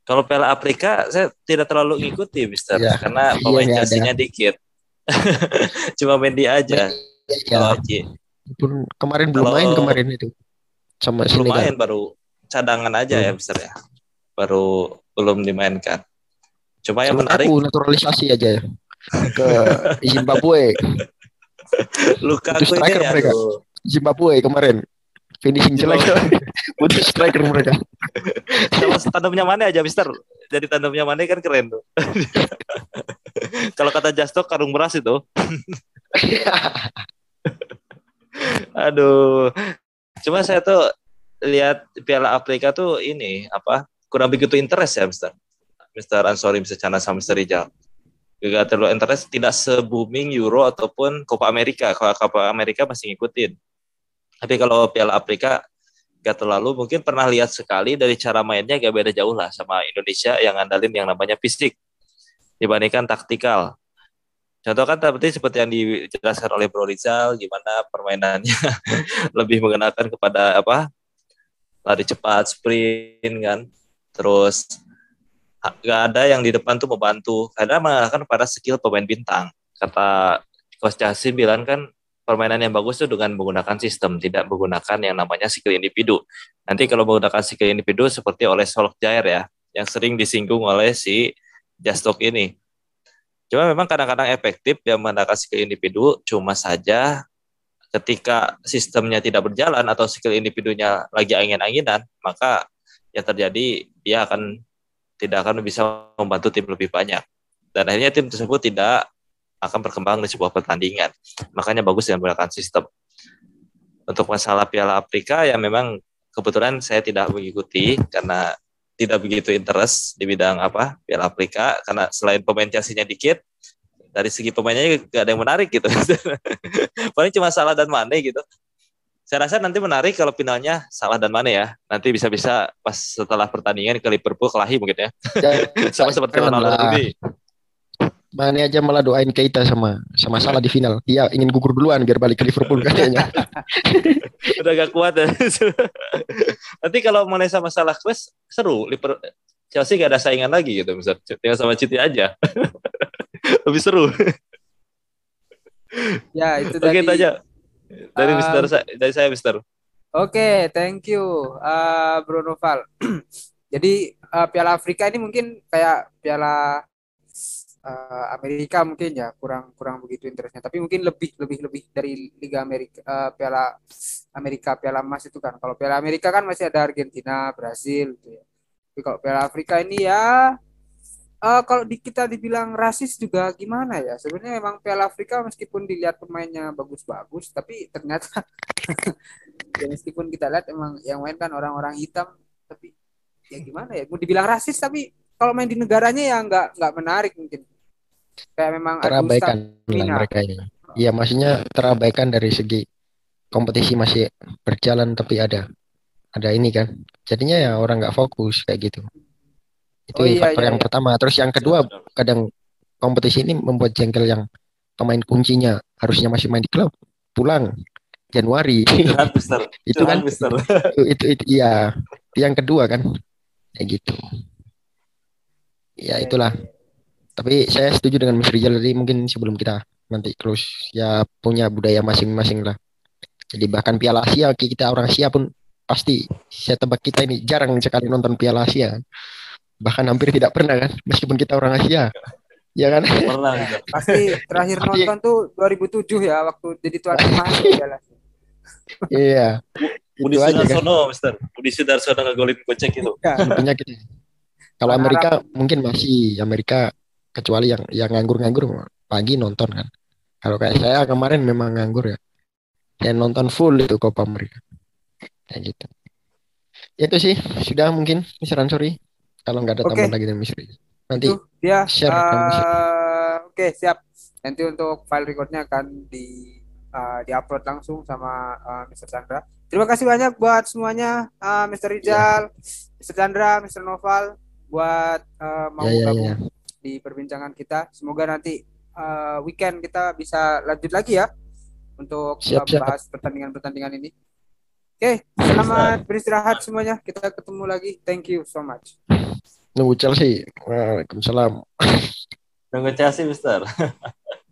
[SPEAKER 4] Kalau Piala Afrika saya tidak terlalu ngikuti Mister ya, karena iya, pemain iya, Chelsea-nya dikit. Cuma Mendy aja.
[SPEAKER 2] Ya. Pun kemarin belum main kemarin itu.
[SPEAKER 4] Sama belum main baru cadangan aja hmm. ya Mister ya. Baru belum dimainkan. Cuma yang menarik
[SPEAKER 2] aku naturalisasi aja ya. ke Zimbabwe.
[SPEAKER 4] Luka
[SPEAKER 2] striker ya, mereka. Zimbabwe kemarin finishing jelek butuh striker mereka.
[SPEAKER 4] Sama tandemnya mana aja Mister? Jadi tandemnya mana kan keren tuh. Kalau kata Justo karung beras itu. Aduh. Cuma saya tuh lihat Piala Afrika tuh ini apa kurang begitu interest ya Mister. Mr. Ansori bisa Cana sama Mr. Rizal. Gak terlalu interest, tidak se-booming Euro ataupun Copa America. Kalau Copa America masih ngikutin. Tapi kalau Piala Afrika gak terlalu, mungkin pernah lihat sekali dari cara mainnya gak beda jauh lah sama Indonesia yang andalin yang namanya fisik dibandingkan taktikal. Contoh kan seperti seperti yang dijelaskan oleh Bro Rizal, gimana permainannya lebih mengenakan kepada apa? Lari cepat, sprint kan, terus nggak ada yang di depan tuh membantu. Karena mengarahkan pada skill pemain bintang. Kata Coach Jasim bilang kan permainan yang bagus itu dengan menggunakan sistem tidak menggunakan yang namanya skill individu nanti kalau menggunakan skill individu seperti oleh Solskjaer ya yang sering disinggung oleh si Jastok ini cuma memang kadang-kadang efektif dia menggunakan skill individu cuma saja ketika sistemnya tidak berjalan atau skill individunya lagi angin-anginan maka yang terjadi dia akan tidak akan bisa membantu tim lebih banyak. Dan akhirnya tim tersebut tidak akan berkembang di sebuah pertandingan. Makanya bagus dengan menggunakan sistem. Untuk masalah Piala Afrika ya memang kebetulan saya tidak mengikuti karena tidak begitu interest di bidang apa Piala Afrika karena selain pemain Chelsea-nya dikit dari segi pemainnya gak ada yang menarik gitu. Paling cuma salah dan Mane gitu saya rasa nanti menarik kalau finalnya salah dan mana ya. Nanti bisa-bisa pas setelah pertandingan ke Liverpool kelahi mungkin ya. ya sama seperti Ronaldo.
[SPEAKER 2] Mana aja malah doain Keita sama sama salah di final. Dia ingin gugur duluan biar balik ke Liverpool katanya.
[SPEAKER 4] Udah gak kuat ya. Nanti kalau mana sama salah quest seru. Liverpool Chelsea gak ada saingan lagi gitu misal tinggal sama City aja. Lebih seru.
[SPEAKER 1] Ya itu tadi. Oke,
[SPEAKER 4] aja dari um, Mister dari saya Mister.
[SPEAKER 1] Oke, okay, thank you uh, Bruno Val. Jadi uh, Piala Afrika ini mungkin kayak Piala uh, Amerika mungkin ya kurang kurang begitu interestnya. Tapi mungkin lebih lebih lebih dari Liga Amerika uh, Piala Amerika Piala Emas itu kan. Kalau Piala Amerika kan masih ada Argentina, Brasil gitu ya. Tapi kalau Piala Afrika ini ya uh, kalau di, kita dibilang rasis juga gimana ya? Sebenarnya memang Piala Afrika meskipun dilihat pemainnya bagus-bagus, tapi ternyata ya meskipun kita lihat emang yang main kan orang-orang hitam, tapi ya gimana ya? Mau dibilang rasis, tapi kalau main di negaranya ya nggak nggak menarik mungkin. Kayak memang
[SPEAKER 2] terabaikan mereka ya. Iya, maksudnya terabaikan dari segi kompetisi masih berjalan tapi ada ada ini kan. Jadinya ya orang nggak fokus kayak gitu. Itu oh, iya, faktor iya, yang iya. pertama. Terus yang kedua, kadang kompetisi ini membuat jengkel yang pemain kuncinya harusnya masih main di klub, pulang Januari. itu kan itu, itu, itu iya. yang kedua kan. Kayak gitu. Ya itulah. Tapi saya setuju dengan Mas Rizal tadi mungkin sebelum kita nanti close ya punya budaya masing-masing lah. Jadi bahkan Piala Asia kita orang Asia pun pasti saya tebak kita ini jarang sekali nonton Piala Asia. Bahkan hampir tidak pernah kan meskipun kita orang Asia. Ya kan? Pernah
[SPEAKER 1] pasti terakhir nonton tuh 2007 ya waktu jadi tuan rumah
[SPEAKER 2] iya.
[SPEAKER 4] Budi Sudarsono kan. Mister. Budi Sudarsono ngegolin gocek itu.
[SPEAKER 2] Ya. penyakit kalau Amerika mungkin masih Amerika kecuali yang yang nganggur-nganggur pagi nonton kan kalau kayak saya kemarin memang nganggur ya saya nonton full itu Copa Amerika kayak gitu itu sih sudah mungkin Mister Ansori Kalau nggak ada
[SPEAKER 1] Oke.
[SPEAKER 2] tambahan lagi dari Rizal. Nanti
[SPEAKER 1] Itu dia.
[SPEAKER 2] share
[SPEAKER 1] eh, Oke, siap. Nanti untuk file recordnya akan di uh, diupload langsung sama uh, Mr. Chandra. Terima kasih banyak buat semuanya, uh, Mr. Rizal, Mr. Chandra, Mr. Noval, buat uh, mau
[SPEAKER 2] Ya, ya,
[SPEAKER 1] gabung
[SPEAKER 2] ya.
[SPEAKER 1] di perbincangan kita. Semoga nanti uh, weekend kita bisa lanjut lagi ya untuk uh,
[SPEAKER 2] Siap, siap.
[SPEAKER 1] membahas pertandingan-pertandingan ini. Oke, selamat beristirahat semuanya. Kita ketemu lagi. Thank you so much.
[SPEAKER 2] Nunggu Chelsea. Waalaikumsalam.
[SPEAKER 4] Nunggu Chelsea, Mister.